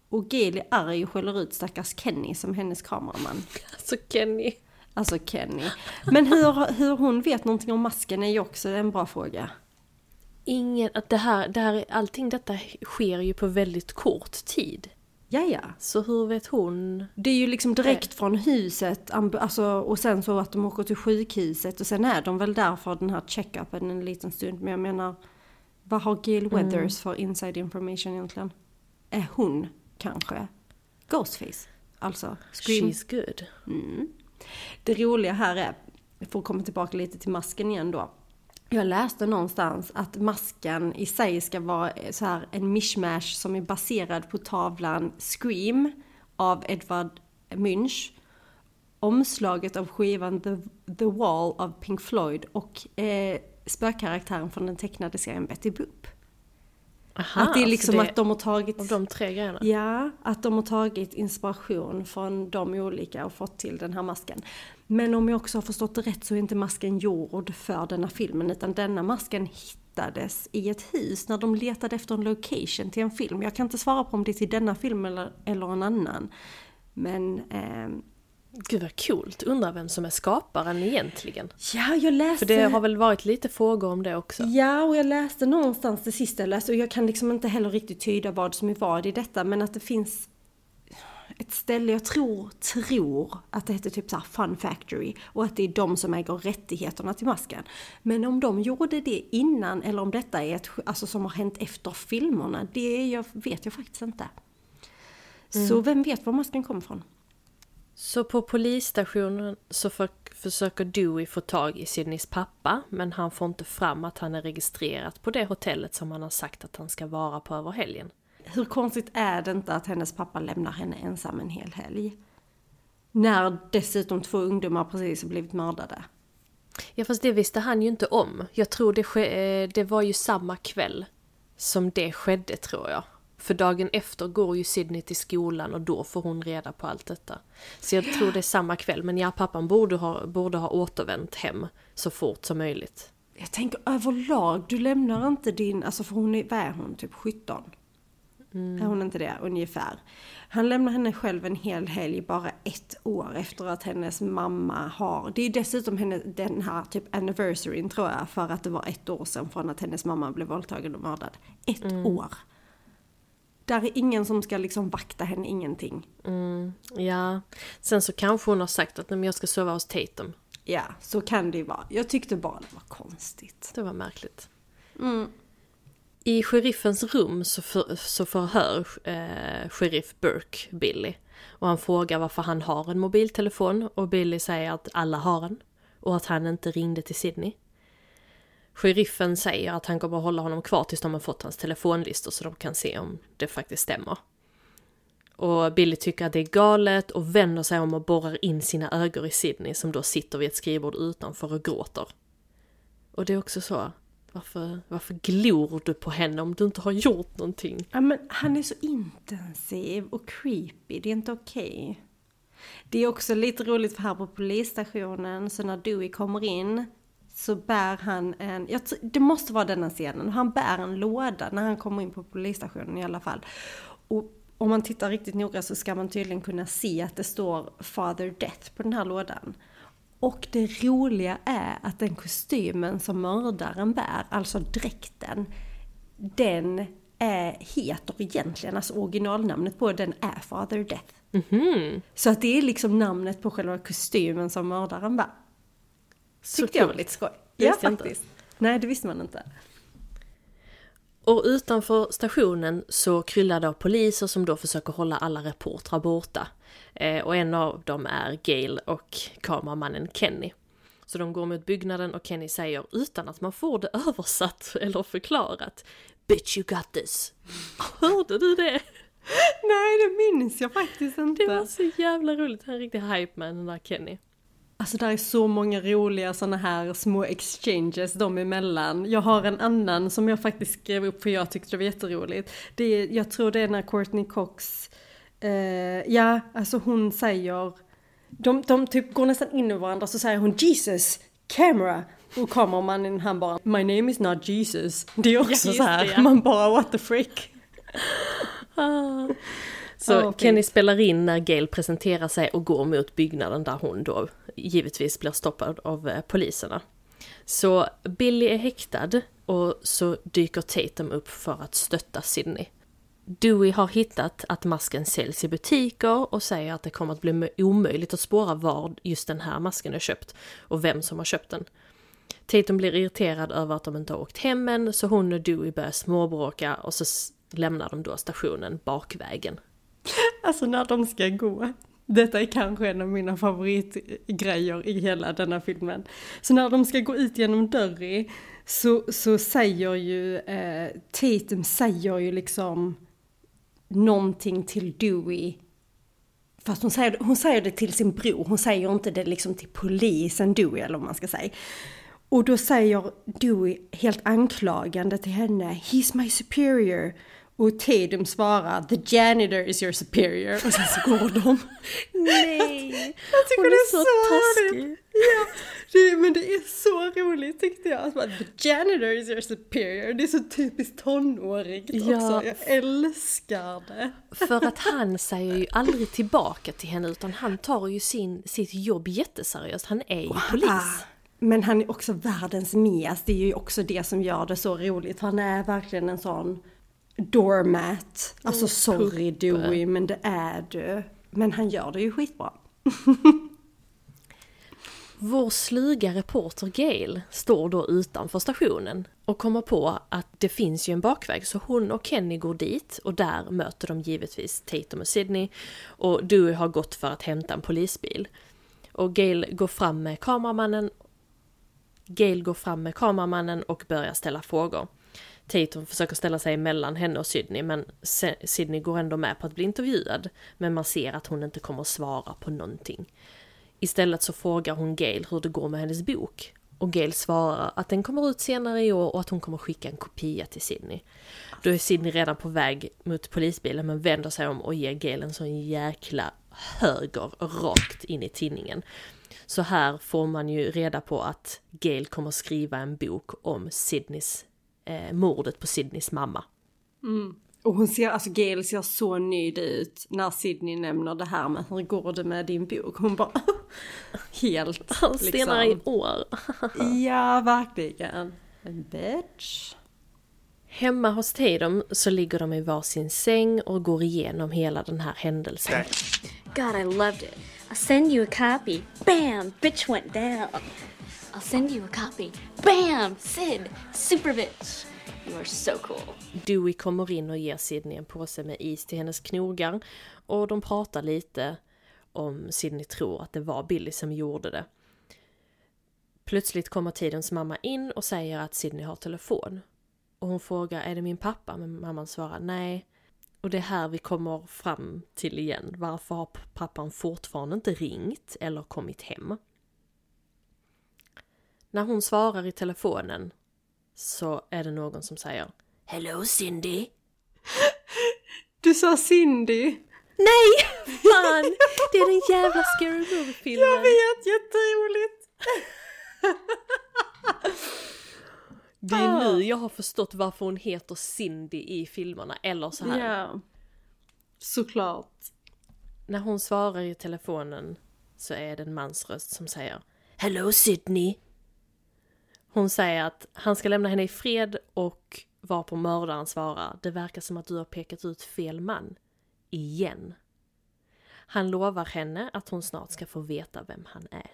Och Gail är arg och skäller ut stackars Kenny som hennes kameraman. Alltså Kenny. Alltså Kenny. Men hur, hur hon vet någonting om masken är ju också en bra fråga ingen, att det här, det här, allting detta sker ju på väldigt kort tid. Ja, ja. Så hur vet hon? Det är ju liksom direkt från huset, alltså, och sen så att de åker till sjukhuset och sen är de väl där för den här check-upen en liten stund. Men jag menar, vad har Gail mm. Weathers mm. för inside information egentligen? Är hon kanske Ghostface? Alltså, Scream. She's good. Mm. Det roliga här är, för att komma tillbaka lite till masken igen då. Jag läste någonstans att masken i sig ska vara så här en mishmash som är baserad på tavlan Scream av Edvard Munch. Omslaget av skivan The, The Wall av Pink Floyd och eh, spökkaraktären från den tecknade serien Betty Boop. Aha, att det är liksom det, att de har tagit... Av de tre grejerna? Ja, att de har tagit inspiration från de olika och fått till den här masken. Men om jag också har förstått det rätt så är inte masken gjord för denna filmen utan denna masken hittades i ett hus när de letade efter en location till en film. Jag kan inte svara på om det är till denna film eller, eller en annan. Men eh, Gud vad coolt, undrar vem som är skaparen egentligen? Ja, jag läste... För det har väl varit lite frågor om det också? Ja, och jag läste någonstans det sista jag läste och jag kan liksom inte heller riktigt tyda vad som är vad i detta men att det finns ett ställe, jag tror, tror att det heter typ så Fun Factory och att det är de som äger rättigheterna till masken. Men om de gjorde det innan eller om detta är ett, alltså som har hänt efter filmerna, det jag, vet jag faktiskt inte. Mm. Så vem vet var masken kommer ifrån? Så på polisstationen så för, försöker Dewey få tag i Sydneys pappa men han får inte fram att han är registrerad på det hotellet som han har sagt att han ska vara på över helgen. Hur konstigt är det inte att hennes pappa lämnar henne ensam en hel helg? När dessutom två ungdomar precis har blivit mördade. Ja fast det visste han ju inte om. Jag tror det, eh, det var ju samma kväll som det skedde tror jag. För dagen efter går ju Sydney till skolan och då får hon reda på allt detta. Så jag tror det är samma kväll. Men ja, pappan borde ha, borde ha återvänt hem så fort som möjligt. Jag tänker överlag, du lämnar inte din, alltså för hon är, vad är hon, typ 17? Är hon inte det, ungefär? Han lämnar henne själv en hel helg bara ett år efter att hennes mamma har, det är dessutom henne, den här typ anniversaryn tror jag, för att det var ett år sedan från att hennes mamma blev våldtagen och mördad. Ett år! Där är ingen som ska liksom vakta henne, ingenting. Ja, sen så kanske hon har sagt att "Nej, men jag ska sova hos Tatum. Ja, så kan det ju vara. Jag tyckte bara det var konstigt. Det var märkligt. I sheriffens rum så, för, så förhör eh, sheriff Burke Billy. Och han frågar varför han har en mobiltelefon och Billy säger att alla har en. Och att han inte ringde till Sydney. Sheriffen säger att han kommer att hålla honom kvar tills de har fått hans telefonlistor så de kan se om det faktiskt stämmer. Och Billy tycker att det är galet och vänder sig om och borrar in sina ögon i Sydney som då sitter vid ett skrivbord utanför och gråter. Och det är också så, varför, varför glor du på henne om du inte har gjort någonting? Ja men han är så intensiv och creepy, det är inte okej. Det är också lite roligt för här på polisstationen, så när Dewey kommer in så bär han en, jag det måste vara denna scenen, han bär en låda när han kommer in på polisstationen i alla fall. Och om man tittar riktigt noga så ska man tydligen kunna se att det står Father Death på den här lådan. Och det roliga är att den kostymen som mördaren bär, alltså dräkten, den är, heter egentligen, alltså originalnamnet på den är Father Death. Så att det är liksom namnet på själva kostymen som mördaren bär. Så Tyckte jag var lite skoj. Ja, jag inte. faktiskt. Nej, det visste man inte. Och utanför stationen så kryllar det av poliser som då försöker hålla alla reportrar borta. Eh, och en av dem är Gail och kameramannen Kenny. Så de går mot byggnaden och Kenny säger utan att man får det översatt eller förklarat Bitch you got this. Hörde du det? Nej, det minns jag faktiskt inte. Det var så jävla roligt. Han är en riktig hype man den där Kenny. Alltså där är så många roliga såna här små exchanges dem emellan. Jag har en annan som jag faktiskt skrev upp för jag tyckte det var jätteroligt. Det är, jag tror det är när Courtney Cox, eh, ja alltså hon säger, de, de typ går nästan in i varandra så säger hon Jesus, camera. Och kameramannen han bara My name is not Jesus. Det är också just så här, det, ja. man bara what the frick. Så Ja, fint. Kenny spelar in när Gail presenterar sig och går mot byggnaden där hon då givetvis blir stoppad av eh, poliserna. Så Billy är häktad och så dyker Tatum upp för att stötta Sydney. Dewey har hittat att masken säljs i butiker och säger att det kommer att bli omöjligt att spåra var just den här masken är köpt och vem som har köpt den. Tatum blir irriterad över att de inte har åkt hem än så hon och Dewey börjar småbråka och så lämnar de då stationen bakvägen. Alltså när de ska gå. Detta är kanske en av mina favoritgrejer i hela denna filmen. Så när de ska gå ut genom Derry så, så säger ju eh, Tatum säger ju liksom någonting till Dewey. Fast hon säger, hon säger det till sin bror, hon säger inte det liksom till polisen Dewey eller vad man ska säga. Och då säger Dewey helt anklagande till henne, He's my superior. Och Tatum svarar, The janitor is your superior. Och sen så går de. Nej! Jag tycker Hon det är så så, roligt. Ja, det, men det är så roligt tyckte jag. Alltså, The janitor is your superior. Det är så typiskt tonårigt Ja. också. Jag älskar det. För att han säger ju aldrig tillbaka till henne utan han tar ju sin, sitt jobb jätteseriöst. Han är ju polis. Ah, Men han är också världens Mias. Det är ju också det som gör det så roligt. Han är verkligen en sån doormat. Alltså sorry puppe. Dewey, men det är du. Men han gör det ju skitbra. Vår sluga reporter Gail står då utanför stationen och kommer på att det finns ju en bakväg så hon och Kenny går dit och där möter de givetvis Tatum och Sydney och Dewey har gått för att hämta en polisbil. Och Gail går fram med kameramannen Gail går fram med kameramannen och börjar ställa frågor. Tatum försöker ställa sig mellan henne och Sydney men Sydney går ändå med på att bli intervjuad men man ser att hon inte kommer att svara på någonting. Istället så frågar hon Gail hur det går med hennes bok. Och Gail svarar att den kommer ut senare i år och att hon kommer skicka en kopia till Sydney. Då är Sydney redan på väg mot polisbilen men vänder sig om och ger Gail en sån jäkla höger rakt in i tinningen. Så här får man ju reda på att Gail kommer skriva en bok om Sydneys, eh, mordet på Sydneys mamma. Och hon ser, alltså Gail ser så nöjd ut när Sydney nämner det här med hur går det med din bok? Hon bara helt Senare i liksom. år. Ja, verkligen. En bitch. Hemma hos Tatum så ligger de i varsin säng och går igenom hela den här händelsen. God, I loved it. I'll send you a copy. Bam! Bitch went down. I'll send you a copy. Bam! Sid! Super bitch. You are so cool. Dewey kommer in och ger Sidney en påse med is till hennes knogar och de pratar lite om Sidney tror att det var Billy som gjorde det. Plötsligt kommer Tidens mamma in och säger att Sidney har telefon. Och hon frågar är det min pappa? Men mamman svarar nej. Och det är här vi kommer fram till igen. Varför har pappan fortfarande inte ringt eller kommit hem? När hon svarar i telefonen så är det någon som säger Hello Cindy! Du sa Cindy. Nej! Fan! Det är den jävla Scary Movie-filmen! Jag vet, jätteroligt. Det är nu jag har förstått varför hon heter Cindy i filmerna, eller så här. Ja. Såklart. När hon svarar i telefonen så är det en mans röst som säger Hello Sydney! Hon säger att han ska lämna henne i fred och var på mördaren svarar Det verkar som att du har pekat ut fel man. Igen. Han lovar henne att hon snart ska få veta vem han är.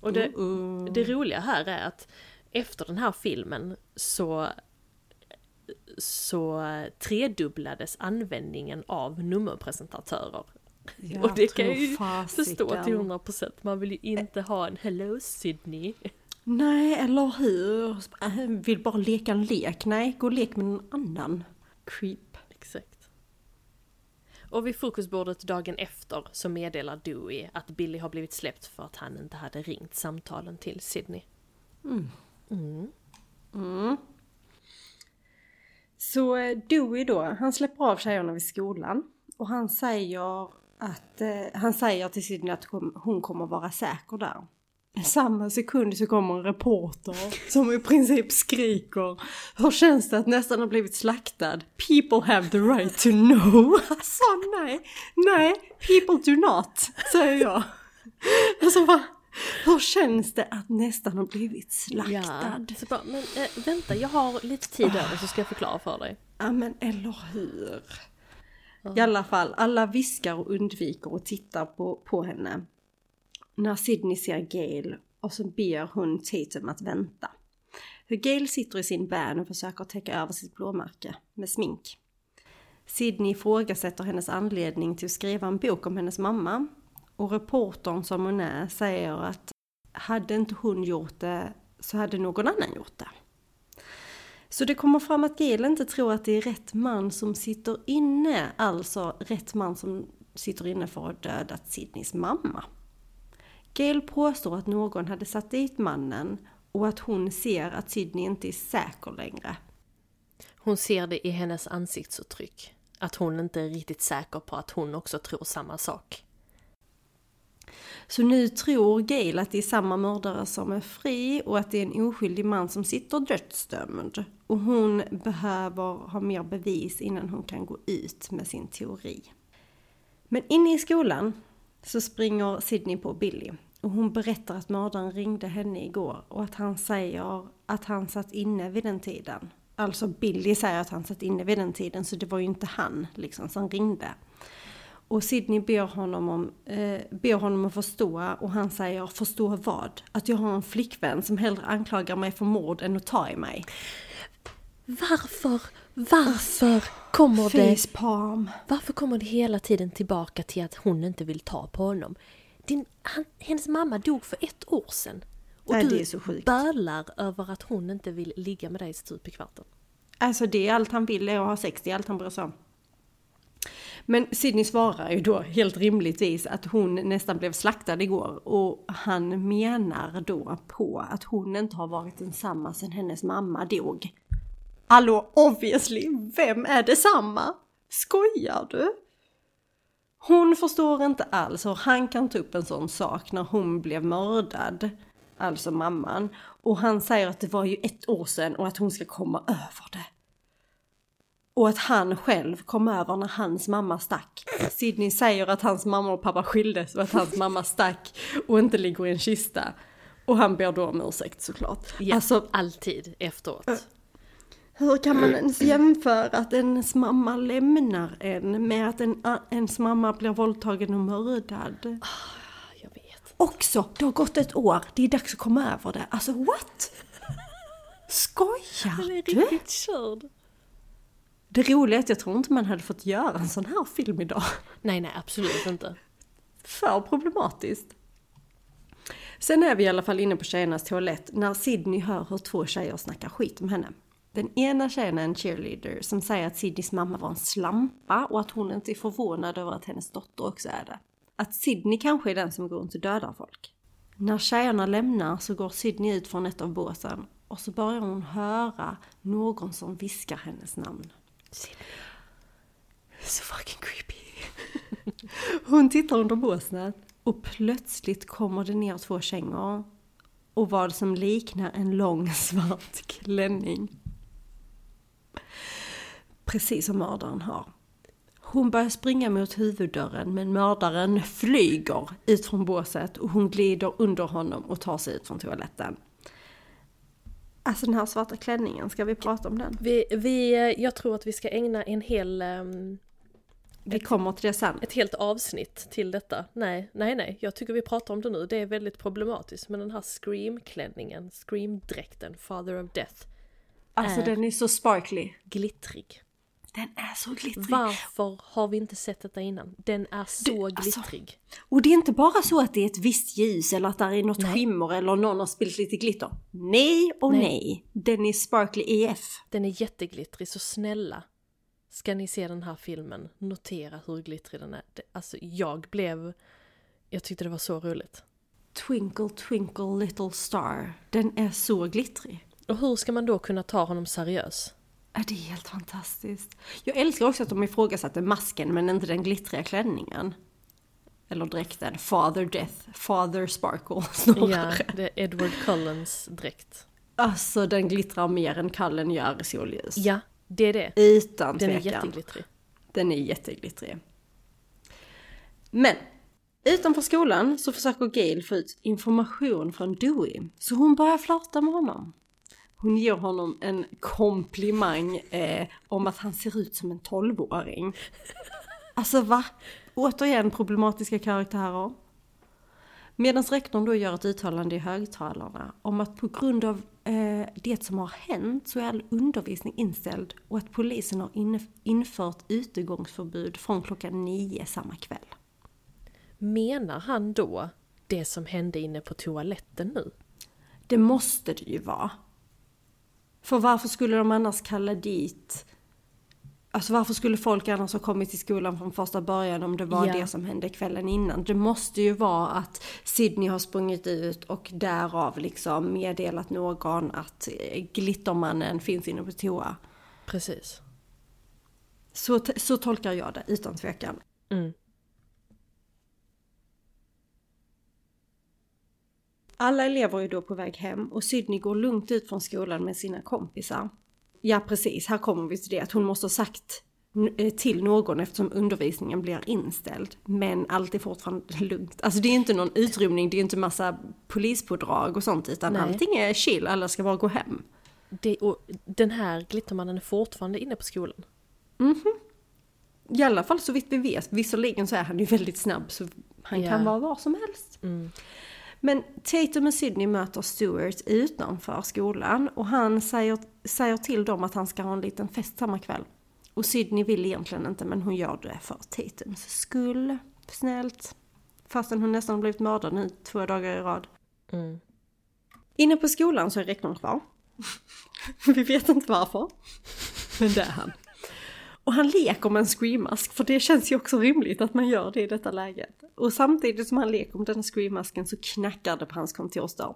Och det, Uh-uh. det roliga här är att efter den här filmen så så tredubblades användningen av nummerpresentatörer. Jag och det kan jag ju fasiken. förstå till 100%. Man vill ju inte ha en Hello Sydney. Nej, eller hur? Äh, Vill bara leka en lek. Nej, gå och lek med någon annan. Creep. Exakt. Och vid frukostbordet dagen efter så meddelar Dewey att Billy har blivit släppt för att han inte hade ringt samtalen till Sydney. Så eh, Dewey då, han släpper av tjejerna vid skolan. Och han säger att, eh, han säger till Sydney att hon hon kommer vara säker där. Samma sekund så kommer en reporter som i princip skriker Hur känns det att nästan ha blivit slaktad? People have the right to know. Alltså nej, nej, people do not, säger jag. Alltså va? Hur känns det att nästan ha blivit slaktad? Så bara, men äh, vänta, jag har lite tid över så ska jag förklara för dig. Ja men eller hur. I alla fall, alla viskar och undviker att titta på, på henne. När Sydney ser Gail och så ber hon Tatum att vänta. Hur Gail sitter i sin van och försöker täcka över sitt blåmärke med smink. Sydney ifrågasätter hennes anledning till att skriva en bok om hennes mamma. Och reportern som hon är säger att hade inte hon gjort det så hade någon annan gjort det. Så det kommer fram att Gail inte tror att det är rätt man som sitter inne, alltså rätt man som sitter inne för att ha dödat Sydneys mamma. Gail påstår att någon hade satt dit mannen och att hon ser att Sydney inte är säker längre. Hon ser det i hennes ansiktsuttryck. Att hon inte är riktigt säker på att hon också tror samma sak. Så nu tror Gail att det är samma mördare som är fri och att det är en oskyldig man som sitter dödsdömd. Och hon behöver ha mer bevis innan hon kan gå ut med sin teori. Men inne i skolan så springer Sydney på Billy och hon berättar att mördaren ringde henne igår och att han säger att han satt inne vid den tiden. Alltså Billy säger att han satt inne vid den tiden så det var ju inte han liksom som ringde. Och Sydney ber honom, om, eh, ber honom att förstå och han säger förstå vad? Att jag har en flickvän som hellre anklagar mig för mord än att ta i mig. Varför, varför kommer det, Facepalm. varför kommer det hela tiden tillbaka till att hon inte vill ta på honom? Din, han, hennes mamma dog för ett år sedan. Och Nej, du det är så sjukt. bölar över att hon inte vill ligga med dig stup i kvarten. Alltså det är allt han vill är att ha sex, det är allt han bryr sig om. Men Sydney svarar ju då helt rimligtvis att hon nästan blev slaktad igår och han menar då på att hon inte har varit densamma sedan hennes mamma dog. Hallå, obviously, vem är detsamma? Skojar du? Hon förstår inte alls hur han kan ta upp en sån sak när hon blev mördad. Alltså mamman. Och han säger att det var ju ett år sedan och att hon ska komma över det. Och att han själv kom över när hans mamma stack. Sidney säger att hans mamma och pappa skildes och att hans mamma stack och inte ligger i en kista. Och han ber då om ursäkt såklart. Ja, Alltså alltid efteråt. Hur kan man ens jämföra att ens mamma lämnar en med att en, ens mamma blir våldtagen och mördad? Jag vet. Också, det har gått ett år, det är dags att komma över det. Alltså what? Skojar du? Riktigt körd. Det roliga är att jag tror inte man hade fått göra en sån här film idag. Nej, nej, absolut inte. För problematiskt. Sen är vi i alla fall inne på tjejernas toalett när Sydney hör hur två tjejer snackar skit om henne. Den ena tjejen är en cheerleader som säger att Sydneys mamma var en slampa och att hon inte är förvånad över att hennes dotter också är det. Att Sydney kanske är den som går runt och dödar folk. När tjejerna lämnar så går Sydney ut från ett av båsen och så börjar hon höra någon som viskar hennes namn. Så fucking creepy. Hon tittar under båsnet och plötsligt kommer det ner två kängor och vad som liknar en lång svart klänning. Precis som mördaren har. Hon börjar springa mot huvuddörren men mördaren flyger ut från båset och hon glider under honom och tar sig ut från toaletten. Alltså den här svarta klänningen, ska vi prata om den? Vi, vi, jag tror att vi ska ägna en hel, ehm, Vi kommer till det sen. ett helt avsnitt till detta. Nej, nej, nej. Jag tycker vi pratar om det nu. Det är väldigt problematiskt med den här Scream-klänningen, Scream-dräkten, Father of Death. Alltså den är så sparkly. Glittrig. Den är så glittrig. Varför har vi inte sett detta innan? Den är så alltså, glittrig. Och det är inte bara så att det är ett visst ljus eller att det är något Nej. skimmer eller någon har spillt lite glitter. Nej och Nej. nej. Den är sparkly EF. Den är jätteglittrig, så snälla. Ska ni se den här filmen, notera hur glittrig den är. Alltså jag blev... Jag tyckte det var så roligt. Twinkle twinkle little star. Den är så glittrig. Och hur ska man då kunna ta honom seriös? Ja, det är helt fantastiskt. Jag älskar också att de ifrågasatte masken men inte den glittriga klänningen. Eller dräkten. Father Death. Father Sparkle snarare. Ja, det är Edward Cullens dräkt. Alltså den glittrar mer än Kallen gör i solljus. Ja, det är det. Utan Den är tvekan. jätteglittrig. Den är jätteglittrig. Men utanför skolan så försöker Gail få ut information från Dewey. Så hon börjar flirta med honom. Hon ger honom en komplimang eh, om att han ser ut som en tolvåring. Alltså va? Återigen problematiska karaktärer. Medan rektorn då gör ett uttalande i högtalarna om att på grund av eh, det som har hänt så är all undervisning inställd och att polisen har inne- infört utegångsförbud från klockan nio samma kväll. Menar han då det som hände inne på toaletten nu? Det måste det ju vara. För varför skulle de annars kalla dit... Alltså varför skulle folk annars ha kommit till skolan från första början om det var Ja. det som hände kvällen innan? Det måste ju vara att Sydney har sprungit ut och därav liksom meddelat någon att eh, Glittermannen finns inne på toa. Precis. Så, så tolkar jag det, utan tvekan. Mm. Alla elever är då på väg hem och Sydney går lugnt ut från skolan med sina kompisar. Ja precis, här kommer vi till det att hon måste ha sagt eh, till någon eftersom undervisningen blir inställd. Men allt är fortfarande lugnt. Alltså det är inte någon utrymning, det är inte massa polispådrag och sånt utan Nej. allting är chill, alla ska bara gå hem. Det, och den här Glittermannen är fortfarande inne på skolan. I alla fall så vitt vi vet, visserligen så är han ju väldigt snabb så han Ja. kan vara var som helst. Men Tatum och Sydney möter Stuart utanför skolan och han säger, säger till dem att han ska ha en liten fest samma kväll. Och Sydney vill egentligen inte men hon gör det för Tatums skull. Snällt. Fastän hon nästan blivit mördad nu två dagar i rad. Mm. Inne på skolan så är rektorn kvar. Vi vet inte varför. Men det är han. Och han leker med en screammask, för det känns ju också rimligt att man gör det i detta läget. Och samtidigt som han leker med den screammasken så knackar det på hans kontorsdörr.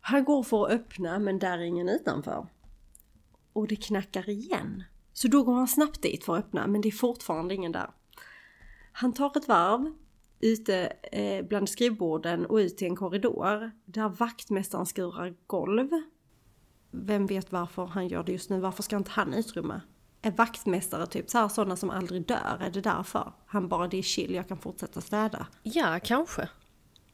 Han går för att öppna men där är ingen utanför. Och det knackar igen. Så då går han snabbt dit för att öppna men det är fortfarande ingen där. Han tar ett varv ute eh, bland skrivborden och ut i en korridor där vaktmästaren skurar golv. Vem vet varför han gör det just nu? Varför ska inte han utrymma? Är vaktmästare typ så här sådana som aldrig dör? Är det därför? Han bara, det är chill, jag kan fortsätta städa. Ja, kanske.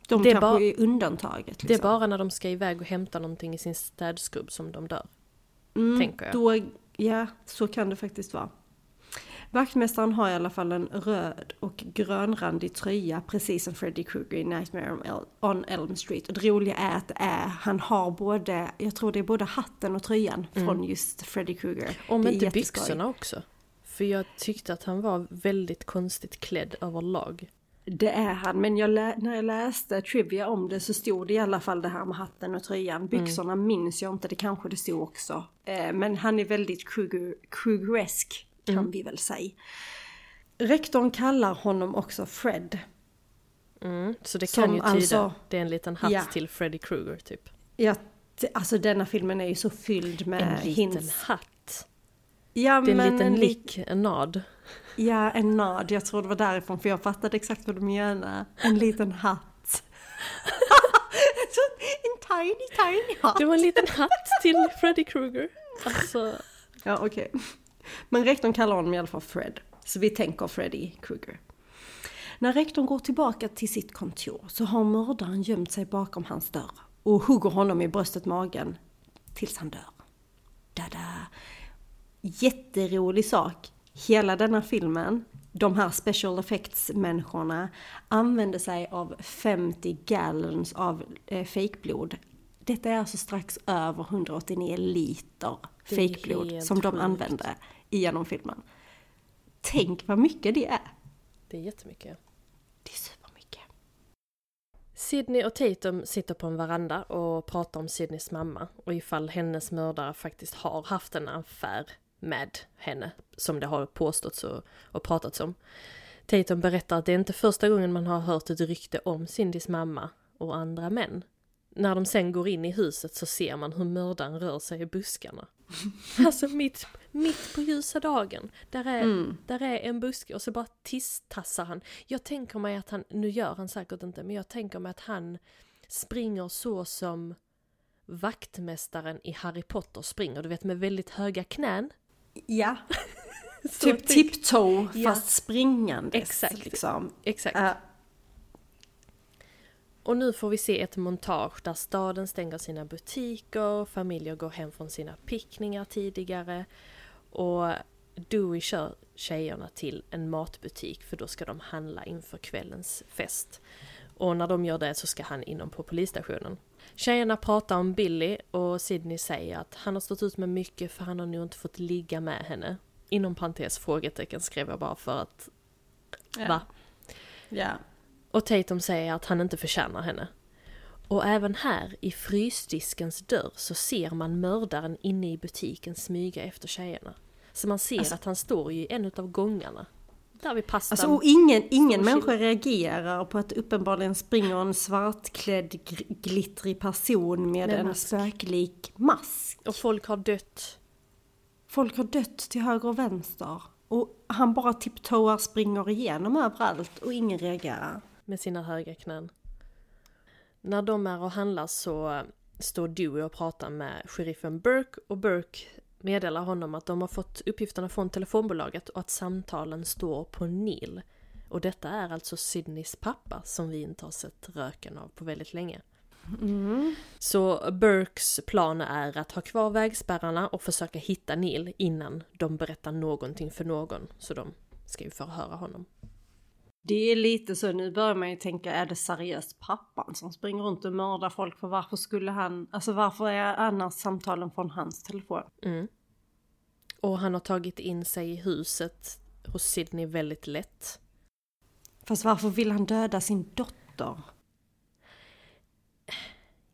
De Det är kanske bara- är undantaget. Liksom. Det är bara när de ska iväg och hämta någonting i sin städskrubb som de dör. tänker jag. Då, ja, så kan det faktiskt vara. Vaktmästaren har i alla fall en röd och grönrandig tröja, precis som Freddy Krueger i Nightmare on El- on Elm Street. Och det roliga är att är, han har både, jag tror det är både hatten och tröjan från just Freddy Krueger. Om inte byxorna också. För jag tyckte att han var väldigt konstigt klädd överlag. Det är han, men jag när jag läste trivia om det så stod det i alla fall det här med hatten och tröjan. Byxorna minns jag inte, det kanske det stod också. Eh, men han är väldigt Kruger, Krugeresk, kan vi väl säga. Rektorn kallar honom också Fred. Mm, så det Som kan ju tyda, alltså- det är en liten hatt Ja. till Freddy Krueger typ. Ja, alltså denna filmen är ju så fylld med En liten hints. hatt. Ja, Det är en men liten li- lick, en nad. Ja, en nöd. Jag tror det var därifrån, för jag fattade exakt vad du menade. En liten hatt. En tiny, tiny hatt. Det var en liten hatt till Freddy Krueger. Alltså, Ja, okej. Men rektorn kallar honom i alla fall Fred. Så vi tänker Freddy Krueger. När rektorn går tillbaka till sitt kontor så har mördaren gömt sig bakom hans dörr och hugger honom i bröstet magen tills han dör. Dada! Jätterolig sak. Hela denna filmen, de här special effects-människorna använder sig av 50 gallons av eh, fejkblod. Detta är alltså strax över 189 liter fejkblod som de sjukt. använde genom filmen. Tänk vad mycket det är. det är jättemycket. Det är supermycket. Sydney och Tatum sitter på en veranda och pratar om Sydneys mamma och ifall hennes mördare faktiskt har haft en affär med henne, som det har påståtts och, och pratats om. Tatum berättar att det är inte första gången man har hört ett rykte om Cindys mamma och andra män. När de sen går in i huset så ser man hur mördaren rör sig i buskarna. Alltså mitt, mitt på ljusa dagen. Där är, där är en buske och så bara tisstassar han. Jag tänker mig att han, nu gör han säkert inte, men jag tänker mig att han springer så som vaktmästaren i Harry Potter springer. Du vet med väldigt höga knän. Ja, typ tiptoe Ja. fast springandes. Exakt. Liksom. Exakt. Äh, Och nu får vi se ett montage där staden stänger sina butiker, familjer går hem från sina pickningar tidigare och Dewey kör tjejerna till en matbutik för då ska de handla inför kvällens fest. Och när de gör det så ska han inom på polisstationen. Tjejerna pratar om Billy och Sydney säger att han har stått ut med mycket för han har nog inte fått ligga med henne. Inom parentes frågetecken skrev jag bara för att... Ja. Va? ja. Och Tatum säger att han inte förtjänar henne. Och även här i frysdiskens dörr så ser man mördaren inne i butiken smyga efter tjejerna. Så man ser att han står i en av gångarna. Där vid pastan. Alltså, och ingen, ingen människa reagerar på att uppenbarligen springer en svartklädd glittrig person med, Med en mask. spöklik mask. Och folk har dött. Folk har dött till höger och vänster. Och han bara tiptoar, springer igenom överallt och ingen reagerar. Med sina höga knän. När de är och handlar så står Dewey och pratar med sheriffen Burke och Burke meddelar honom att de har fått uppgifterna från telefonbolaget och att samtalen står på Neil. Och detta är alltså Sydneys pappa som vi inte har sett röken av på väldigt länge. Så Burkes plan är att ha kvar vägspärrarna och försöka hitta Neil innan de berättar någonting för någon. Så de ska ju förhöra honom. Det är lite så, nu börjar man ju tänka, är det seriöst pappan som springer runt och mördar folk? För varför skulle han, alltså varför är annars samtalen från hans telefon? Och han har tagit in sig i huset hos Sydney väldigt lätt. Fast varför vill han döda sin dotter?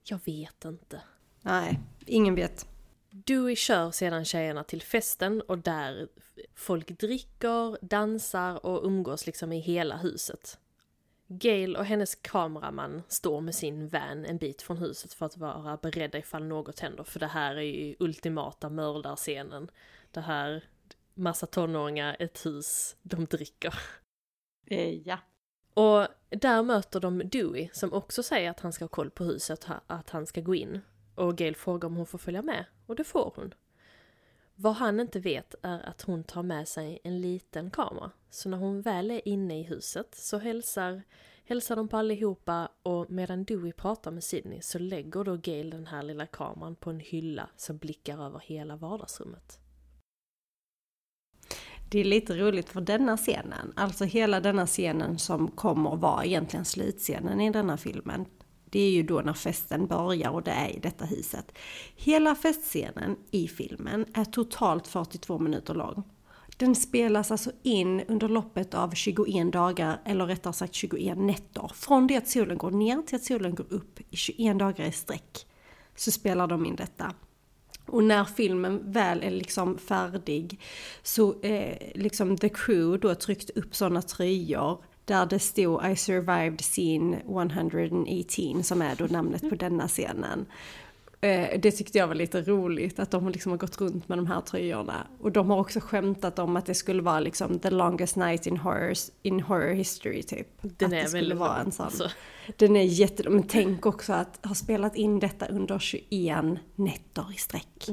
Jag vet inte. Nej, ingen vet. Dewey kör sedan tjejerna till festen och där folk dricker, dansar och umgås liksom i hela huset. Gail och hennes kameraman står med sin van en bit från huset för att vara beredda ifall något händer. För det här är ju ultimata mördarscenen. Det här, massa tonåringar, ett hus, de dricker. Eh, ja. Och där möter de Dewey som också säger att han ska ha koll på huset, att han ska gå in. Och Gail frågar om hon får följa med, och det får hon. Vad han inte vet är att hon tar med sig en liten kamera. Så när hon väl är inne i huset så hälsar, hälsar de på allihopa och medan Dewey pratar med Sidney så lägger då Gail den här lilla kameran på en hylla som blickar över hela vardagsrummet. Det är lite roligt för denna scenen, alltså hela denna scenen som kommer vara egentligen slutscenen i denna filmen. Det är ju då när festen börjar och det är i detta huset. Hela festscenen i filmen är totalt 42 minuter lång. Den spelas alltså in under loppet av 21 dagar, eller rättare sagt 21 nätter. Från det att solen går ner till att solen går upp i 21 dagar i sträck. Så spelar de in detta. Och när filmen väl är liksom färdig så eh, liksom the crew då tryckt upp sådana tröjor där det stod I survived scene 118 som är då namnet på denna scenen. Eh, det tyckte jag var lite roligt att de liksom har gått runt med de här tröjorna. Och de har också skämtat om att det skulle vara liksom the longest night in horror, in horror history typ. Den att är det skulle vara en sån. alltså. Den är jätte... Men tänk också att ha spelat in detta under 21 nätter i sträck.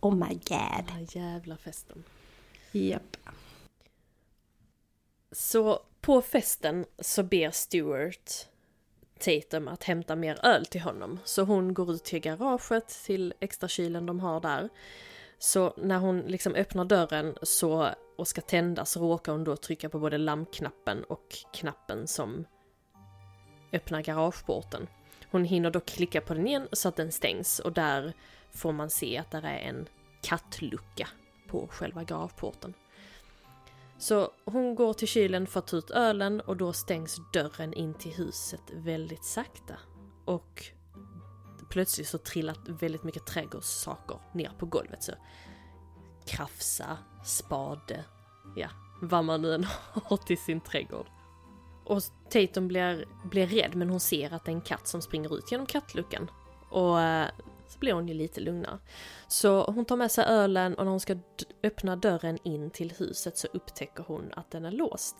Oh my god. Den här jävla festen. Japp. Så på festen så ber Stuart Tatum att hämta mer öl till honom. Så hon går ut till garaget, till extrakylen de har där. Så när hon liksom öppnar dörren så, och ska tända så råkar hon då trycka på både lampknappen och knappen som öppnar garageporten. Hon hinner då klicka på den igen så att den stängs och där får man se att där är en kattlucka på själva garageporten. Så hon går till kylen för att ta ut ölen och då stängs dörren in till huset väldigt sakta. Och plötsligt så trillar väldigt mycket trädgårdssaker ner på golvet. Så krafsa, spade, ja, vad man nu än har till sin trädgård. Och Tatum blir, blir rädd men hon ser att det är en katt som springer ut genom kattluckan. Och eh, så blir hon ju lite lugnare. Så hon tar med sig ölen och när hon ska öppna dörren in till huset så upptäcker hon att den är låst.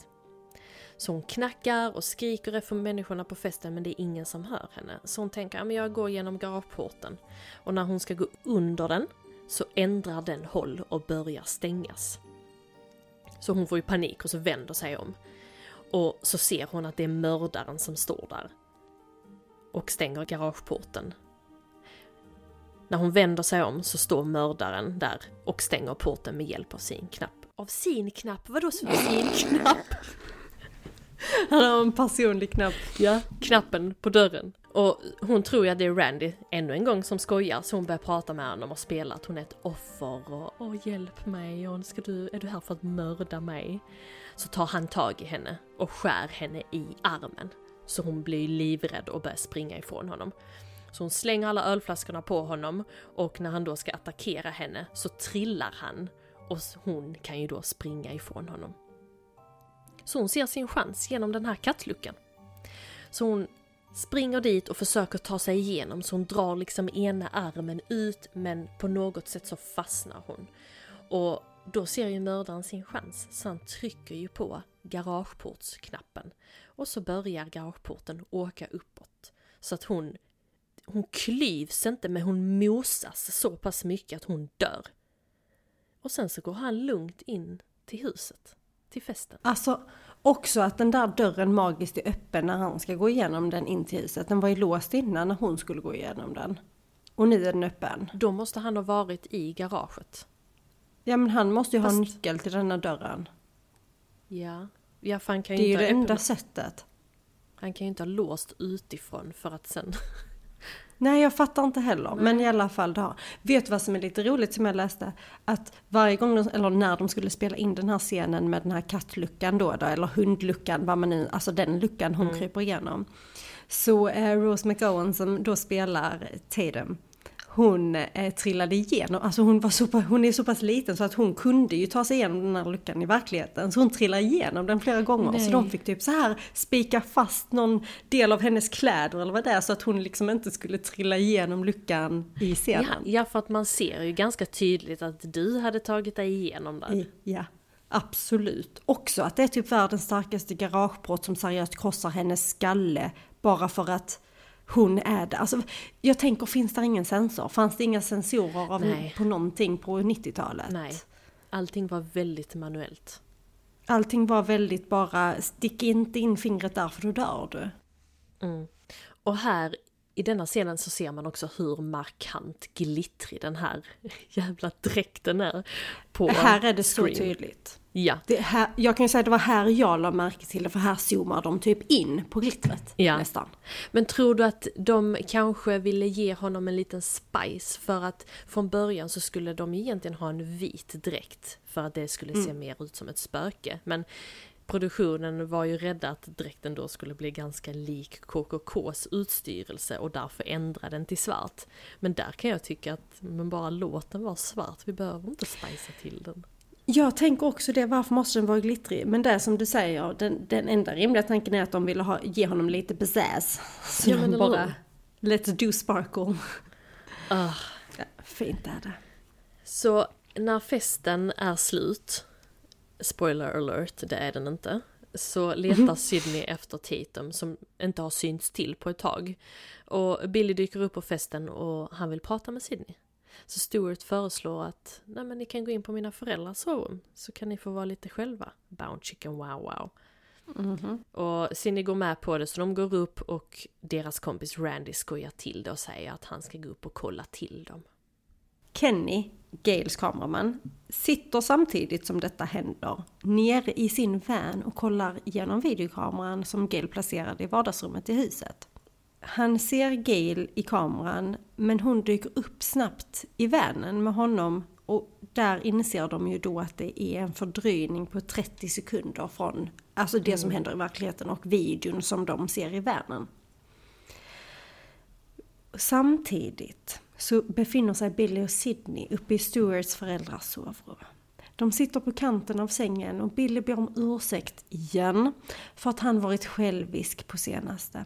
Så hon knackar och skriker efter människorna på festen men det är ingen som hör henne. Så hon tänker att jag går genom garageporten. Och när hon ska gå under den så ändrar den håll och börjar stängas. Så hon får ju panik och så vänder sig om. Och så ser hon att det är mördaren som står där. Och stänger garageporten. När hon vänder sig om så står mördaren där och stänger porten med hjälp av sin knapp. Av sin knapp? Vadå sin knapp? Han har en personlig knapp. Ja, knappen på dörren. Och hon tror ju att det är Randy ännu en gång som skojar så hon börjar prata med honom och spela att hon är ett offer och åh hjälp mig och ska du, är du här för att mörda mig? Så tar han tag i henne och skär henne i armen. Så hon blir livrädd och börjar springa ifrån honom. Så hon slänger alla ölflaskorna på honom och när han då ska attackera henne så trillar han och hon kan ju då springa ifrån honom. Så hon ser sin chans genom den här kattluckan. Så hon springer dit och försöker ta sig igenom så hon drar liksom ena armen ut men på något sätt så fastnar hon. Och då ser ju mördaren sin chans så han trycker ju på garageportsknappen. Och så börjar garageporten åka uppåt. Så att hon, hon klyvs inte men hon mosas så pass mycket att hon dör. Och sen så går han lugnt in till huset, till festen. Alltså också att den där dörren magiskt är öppen när han ska gå igenom den in till huset. Den var ju låst innan när hon skulle gå igenom den. Och nu är den öppen. Då måste han ha varit i garaget. Ja men han måste ju ha Fast- nyckel till denna dörren. Ja. Ja, för han kan Det ju är ju det ha enda öppnat- sättet. Han kan ju inte ha låst utifrån för att sen... Nej jag fattar inte heller. Men i alla fall det har. Vet du vad som är lite roligt som jag läste? Att varje gång, de, eller när de skulle spela in den här scenen med den här kattluckan då, då eller hundluckan, vad man nu, alltså den luckan hon kryper igenom. Så eh, Rose McGowan som då spelar Tatum, hon eh, trillade igenom, alltså hon, var så, hon är så pass liten så att hon kunde ju ta sig igenom den här luckan i verkligheten. Så hon trillade igenom den flera gånger. Nej. Så de fick typ så här spika fast någon del av hennes kläder eller vad det är så att hon liksom inte skulle trilla igenom luckan i Ja, scenen. ja, för att man ser ju ganska tydligt att du hade tagit dig igenom där. Ja, absolut. Också att det är typ världens starkaste garagebrott som seriöst krossar hennes skalle bara för att hon är det. Alltså, jag tänker, finns det ingen sensor? Fanns det inga sensorer av, Nej. på någonting på 90-talet? Nej, allting var väldigt manuellt. Allting var väldigt bara, stick inte in fingret där för då dör du. Och här i denna scenen så ser man också hur markant glittrig den här jävla dräkten är. På här är det så screen. tydligt. Ja, Det här, jag kan ju säga att det var här jag la märke till det, för här zoomar de typ in på glittret Ja. nästan. Men tror du att de kanske ville ge honom en liten spice för att från början så skulle de egentligen ha en vit dräkt för att det skulle se mer ut som ett spöke. Men produktionen var ju rädda att dräkten då skulle bli ganska lik KKKs utstyrelse och därför ändra den till svart. Men där kan jag tycka att men bara låt den vara svart, vi behöver inte spicea till den. Jag tänker också det, varför måste den vara glittrig? Men det som du säger, den, den enda rimliga tanken är att de ville ha, ge honom lite pizzazz. Så Ja, de bara, let's do sparkle. Ah. Ja, fint är det. Så när festen är slut, spoiler alert, det är den inte, så letar Sydney efter Tatum som inte har synts till på ett tag. Och Billy dyker upp på festen och han vill prata med Sydney. Så Stuart föreslår att Nej, men ni kan gå in på mina föräldrars sovrum så kan ni få vara lite själva. Bound chicken wow wow. Och Sydney går med på det så de går upp och deras kompis Randy skojar till det och säger att han ska gå upp och kolla till dem. Kenny, Gales kameraman, sitter samtidigt som detta händer nere i sin van och kollar genom videokameran som Gale placerade i vardagsrummet i huset. Han ser Gale i kameran men hon dyker upp snabbt i vanen med honom och där inser de ju då att det är en fördröjning på 30 sekunder från alltså det som händer i verkligheten och videon som de ser i vanen. Samtidigt så befinner sig Billy och Sydney uppe i Stuarts föräldrars sovrum. De sitter på kanten av sängen och Billy ber om ursäkt igen för att han varit självisk på senaste.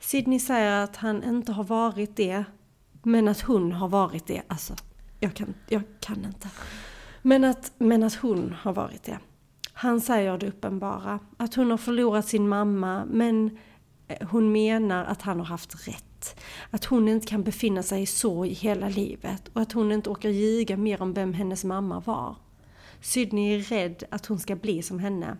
Sidney säger att han inte har varit det, men att hon har varit det. Alltså, jag kan, jag kan inte. Men att, men att hon har varit det. Han säger det uppenbara, att hon har förlorat sin mamma, men eh, hon menar att han har haft rätt. Att hon inte kan befinna sig i sorg hela livet och att hon inte orkar ljuga mer om vem hennes mamma var. Sydney är rädd att hon ska bli som henne.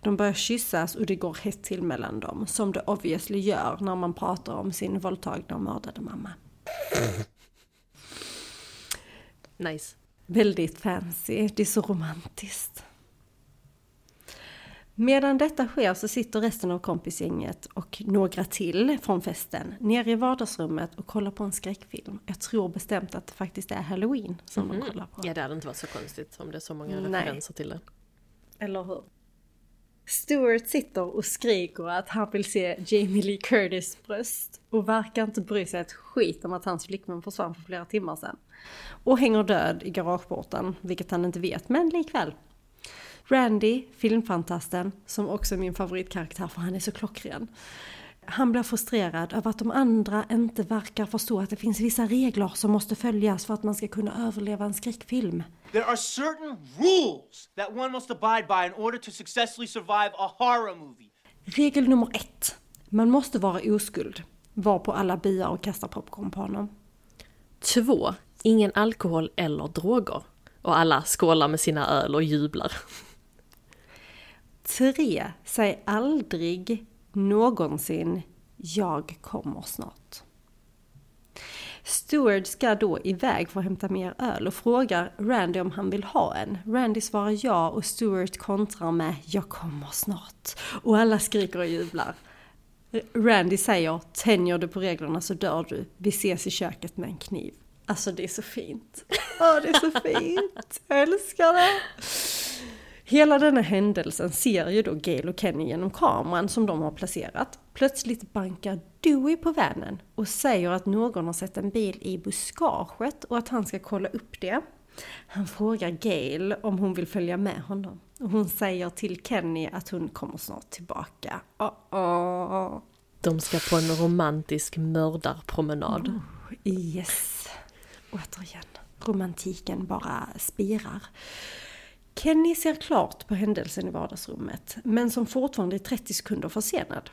De börjar kyssas och det går hett till mellan dem, som det obviously gör när man pratar om sin våldtagna och mördade mamma. Nice. Väldigt fancy, det är så romantiskt. Medan detta sker så sitter resten av kompisgänget och några till från festen nere i vardagsrummet och kollar på en skräckfilm. Jag tror bestämt att det faktiskt är halloween som de kollar på. Ja, det hade inte varit så konstigt om det är så många Nej. referenser till det. Eller hur? Stuart sitter och skriker att han vill se Jamie Lee Curtis bröst och verkar inte bry sig ett skit om att hans flickvän försvann för flera timmar sedan. Och hänger död i garageporten, vilket han inte vet, men likväl. Randy, filmfantasten, som också är min favoritkaraktär för han är så klockren. Han blir frustrerad över att de andra inte verkar förstå att det finns vissa regler som måste följas för att man ska kunna överleva en skräckfilm. There are certain rules that one must abide by in order to successfully survive a horror movie. Regel nummer ett. Man måste vara oskuld. Var på alla biar och kasta popcorn på honom. Två, ingen alkohol eller droger. Och alla skålar med sina öl och jublar. Tre. Säg aldrig någonsin jag kommer snart. Steward ska då iväg för att hämta mer öl och frågar Randy om han vill ha en. Randy svarar ja och Stuart kontrar med jag kommer snart. Och alla skriker och jublar. Randy säger tänjer du på reglerna så dör du. Vi ses i köket med en kniv. Alltså det är så fint. Åh det är så fint. Jag älskar det. Hela denna händelsen ser ju då Gail och Kenny genom kameran som de har placerat. Plötsligt bankar Dewey på vanen och säger att någon har sett en bil i buskaget och att han ska kolla upp det. Han frågar Gail om hon vill följa med honom. Och hon säger till Kenny att hon kommer snart tillbaka. Oh -oh. De ska på en romantisk mördarpromenad. Oh, yes. Återigen, romantiken bara spirar. Kenny ser klart på händelsen i vardagsrummet, men som fortfarande är 30 sekunder försenad.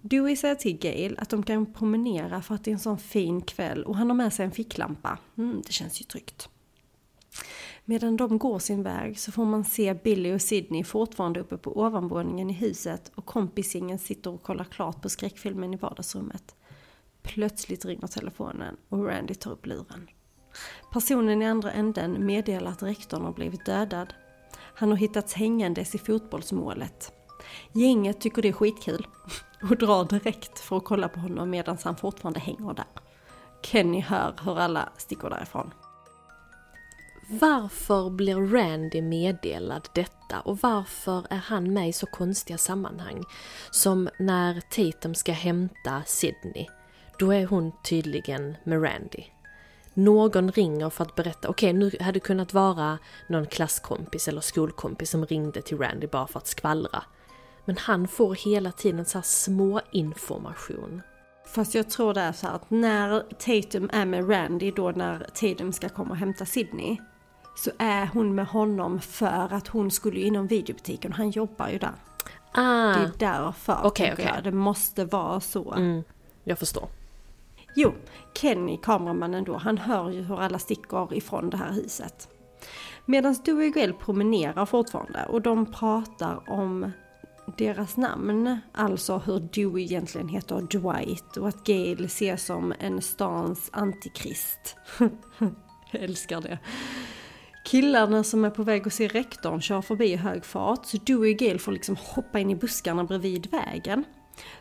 Dewey säger till Gail att de kan promenera för att det är en sån fin kväll och han har med sig en ficklampa. Mm, det känns ju tryggt. Medan de går sin väg så får man se Billy och Sidney fortfarande uppe på ovanvåningen i huset och kompisingen sitter och kollar klart på skräckfilmen i vardagsrummet. Plötsligt ringer telefonen och Randy tar upp luren. Personen i andra änden meddelar att rektorn har blivit dödad. Han har hittats hängandes i fotbollsmålet. Gänget tycker det är skitkul och drar direkt för att kolla på honom medan han fortfarande hänger där. Kenny hör hur alla sticker därifrån. Varför blir Randy meddelad detta och varför är han med i så konstiga sammanhang? Som när Tatum ska hämta Sydney. Då är hon tydligen med Randy. Någon ringer för att berätta, okej okay, nu hade det kunnat vara någon klasskompis eller skolkompis som ringde till Randy bara för att skvallra. Men han får hela tiden så små information. Fast jag tror det är så att när Tatum är med Randy då när Tatum ska komma och hämta Sydney så är hon med honom för att hon skulle inom videobutiken han jobbar ju där. Ah. Det är därför okay, okay. jag. Det måste vara så. Mm, jag förstår. Jo, Kenny, kameramannen då, han hör ju hur alla sticker ifrån det här huset. Medan Dewey och Gail promenerar fortfarande och de pratar om deras namn, alltså hur Dewey egentligen heter Dwight och att Gail ses som en stans antikrist. jag älskar det. Killarna som är på väg att se rektorn kör förbi i hög fart så Dewey och Gail får liksom hoppa in i buskarna bredvid vägen.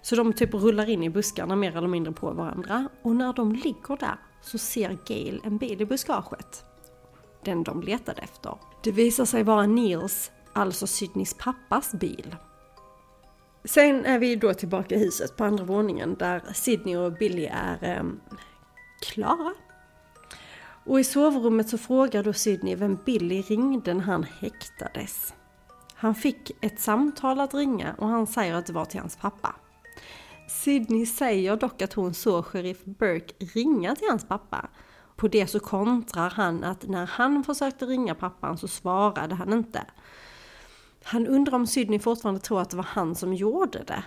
Så de typ rullar in i buskarna mer eller mindre på varandra och när de ligger där så ser Gail en bil i buskaget. Den de letade efter. Det visar sig vara Nils, alltså Sydneys pappas bil. Sen är vi då tillbaka i huset på andra våningen där Sydney och Billy är eh, klara och i sovrummet så frågar då Sydney vem Billy ringde när han häktades. Han fick ett samtal att ringa och han säger att det var till hans pappa. Sydney säger dock att hon såg sheriff Burke ringa till hans pappa. På det så kontrar han att när han försökte ringa pappan så svarade han inte. Han undrar om Sydney fortfarande tror att det var han som gjorde det.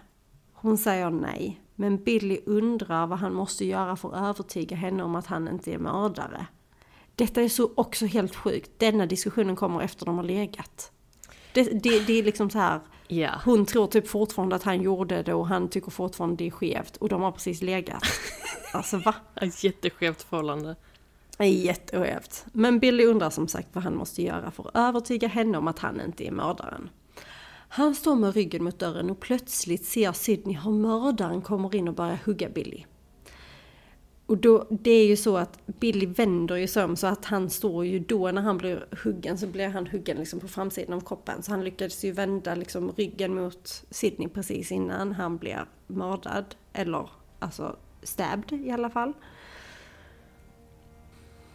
Hon säger nej, men Billy undrar vad han måste göra för att övertyga henne om att han inte är mördare. Detta är så också helt sjukt. Denna diskussionen kommer efter de har legat. Det, det, det är liksom så här. Yeah. Hon tror typ fortfarande att han gjorde det och han tycker fortfarande det är skevt. Och de har precis legat. Alltså va? Ett jätteskevt förhållande. Jätteskevt. Men Billy undrar som sagt vad han måste göra för att övertyga henne om att han inte är mördaren. Han står med ryggen mot dörren och plötsligt ser Sydney hur mördaren kommer in och börjar hugga Billy. Och då, det är ju så att Billy vänder ju sig om så att han står ju då när han blir huggen så blir han huggen liksom på framsidan av kroppen. Så han lyckades ju vända liksom ryggen mot Sidney precis innan han blir mördad. Eller alltså stabbed i alla fall.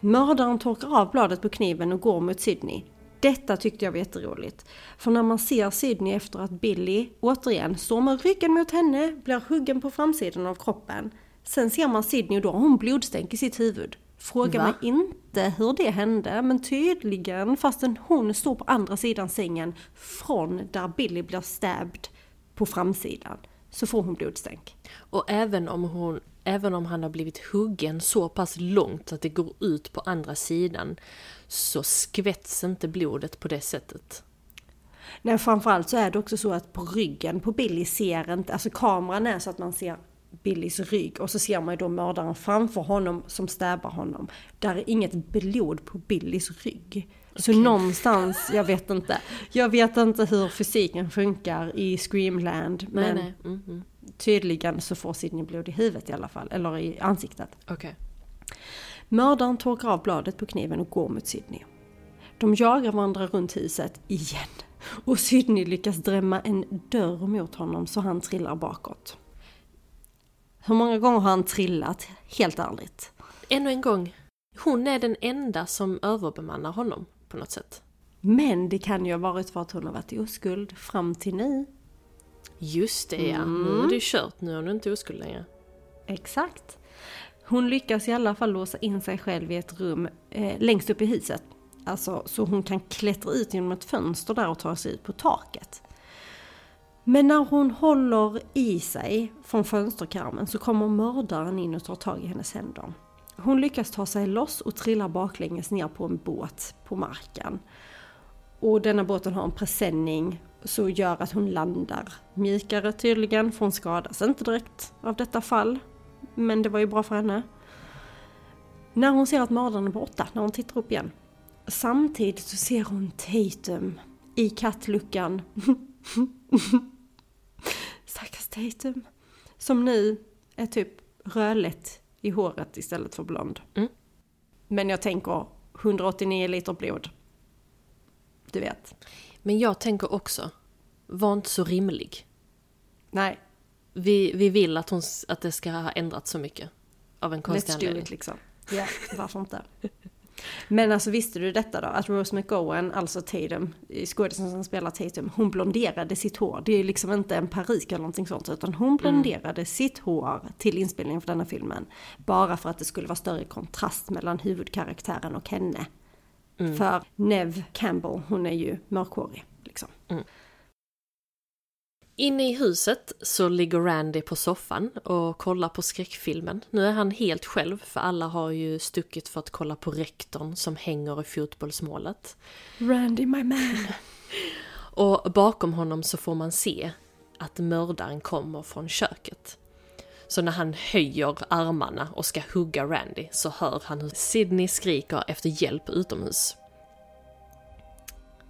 Mördaren torkar av bladet på kniven och går mot Sydney. Detta tyckte jag var jätteroligt. För när man ser Sydney efter att Billy, återigen, står med ryggen mot henne, blir huggen på framsidan av kroppen Sen ser man Sydney och då har hon blodstänk i sitt huvud. Fråga Va? mig inte hur det hände, men tydligen fastän hon står på andra sidan sängen från där Billy blir stabbed på framsidan, så får hon blodstänk. Och även om, hon, även om han har blivit huggen så pass långt att det går ut på andra sidan så skvätts inte blodet på det sättet. Nej, framförallt så är det också så att på ryggen på Billy ser inte, alltså kameran är så att man ser Billys rygg och så ser man ju då mördaren framför honom som stäbar honom. Där är inget blod på Billys rygg. Så okay. någonstans, jag vet inte. Jag vet inte hur fysiken funkar i Screamland. Nej, men nej. Mm, mm. tydligen så får Sidney blod i huvudet i alla fall. Eller i ansiktet. Okay. Mördaren torkar av bladet på kniven och går mot Sidney. De jagar varandra runt huset igen. Och Sidney lyckas drämma en dörr mot honom så han trillar bakåt. Hur många gånger har han trillat? Helt ärligt. Ännu en gång, hon är den enda som överbemannar honom på något sätt. Men det kan ju ha varit för att hon har varit oskuld fram till nu. Just det ja, nu är det kört, nu är hon inte oskuld längre. Exakt. Hon lyckas i alla fall låsa in sig själv i ett rum eh, längst upp i huset. Alltså så hon kan klättra ut genom ett fönster där och ta sig ut på taket. Men när hon håller i sig från fönsterkarmen så kommer mördaren in och tar tag i hennes händer. Hon lyckas ta sig loss och trillar baklänges ner på en båt på marken. Och denna båten har en presenning så gör att hon landar mjukare tydligen, för hon skadas inte direkt av detta fall. Men det var ju bra för henne. När hon ser att mördaren är borta, när hon tittar upp igen. Samtidigt så ser hon Tatum i kattluckan. Tatum. Som nu är typ rödlätt i håret istället för blond. Mm. Men jag tänker 189 liter blod. Du vet. Men jag tänker också, var inte så rimlig. Nej, Vi, vi vill att, hon, att det ska ha ändrats så mycket. Av en konstig let's do anledning. it liksom. Ja, varför inte? Men alltså visste du detta då? Att Rose McGowan, alltså Tatum, skådisen som spelar Tatum, hon blonderade sitt hår. Det är liksom inte en peruk eller någonting sånt, utan hon blonderade sitt hår till inspelningen för denna filmen. Bara för att det skulle vara större kontrast mellan huvudkaraktären och henne. För Nev Campbell, hon är ju mörkhårig. Liksom. Inne i huset så ligger Randy på soffan och kollar på skräckfilmen. Nu är han helt själv för alla har ju stuckit för att kolla på rektorn som hänger i fotbollsmålet. Randy my man. Och bakom honom så får man se att mördaren kommer från köket. Så när han höjer armarna och ska hugga Randy så hör han hur Sydney skriker efter hjälp utomhus.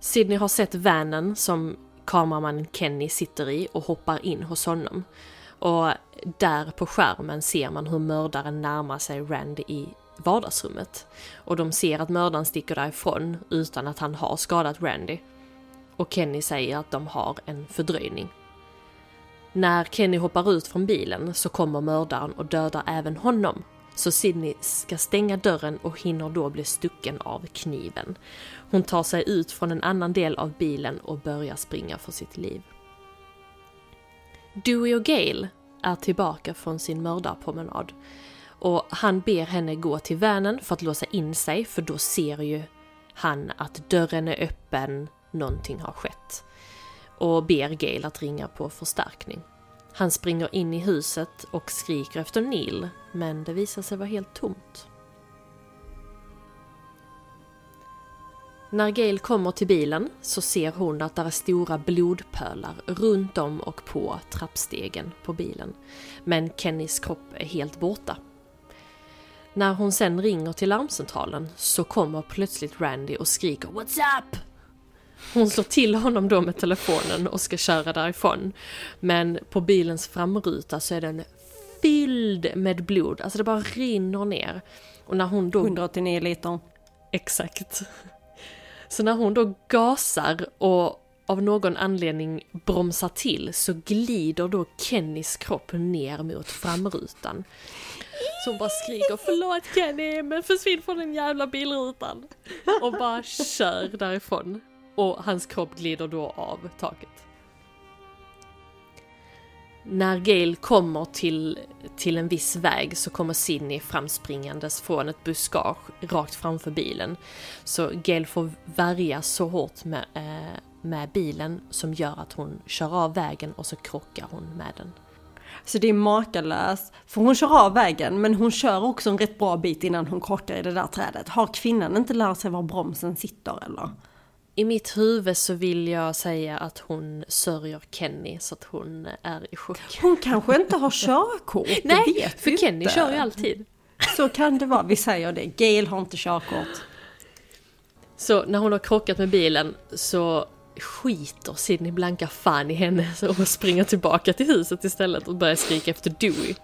Sydney har sett vanen som kameramannen Kenny sitter i och hoppar in hos honom. Och där på skärmen ser man hur mördaren närmar sig Randy i vardagsrummet. Och de ser att mördaren sticker därifrån utan att han har skadat Randy. Och Kenny säger att de har en fördröjning. När Kenny hoppar ut från bilen så kommer mördaren och dödar även honom. Så Sidney ska stänga dörren och hinner då bli stucken av kniven. Hon tar sig ut från en annan del av bilen och börjar springa för sitt liv. Dewey och Gail är tillbaka från sin mördarpromenad. Och han ber henne gå till vanen för att låsa in sig för då ser ju han att dörren är öppen, någonting har skett. Och ber Gail att ringa på förstärkning. Han springer in i huset och skriker efter Neil, men det visar sig vara helt tomt. När Gail kommer till bilen så ser hon att det är stora blodpölar runt om och på trappstegen på bilen. Men Kennys kropp är helt borta. När hon sen ringer till larmcentralen så kommer plötsligt Randy och skriker “What's up?” Hon slår till honom då med telefonen och ska köra därifrån. Men på bilens framruta så är den fylld med blod, alltså det bara rinner ner. Och när hon då 189 liter. Exakt. Så när hon då gasar och av någon anledning bromsar till så glider då Kennys kropp ner mot framrutan. Så hon bara skriker förlåt Kenny men försvinn från den jävla bilrutan. Och bara kör därifrån. Och hans kropp glider då av taket. När Gail kommer till, till en viss väg så kommer Sidney framspringandes från ett buskage rakt framför bilen. Så Gail får värja så hårt med, eh, med bilen som gör att hon kör av vägen och så krockar hon med den. Så det är makalöst. För hon kör av vägen men hon kör också en rätt bra bit innan hon krockar i det där trädet. Har kvinnan inte lärt sig var bromsen sitter eller? I mitt huvud så vill jag säga att hon sörjer Kenny så att hon är i chock. Hon kanske inte har körkort, det Nej, vet för vi Kenny inte. kör ju alltid. Så kan det vara, vi säger det. Gail har inte körkort. Så när hon har krockat med bilen så skiter Sidney blanka fan i henne och springer tillbaka till huset istället och börjar skrika efter Dewey.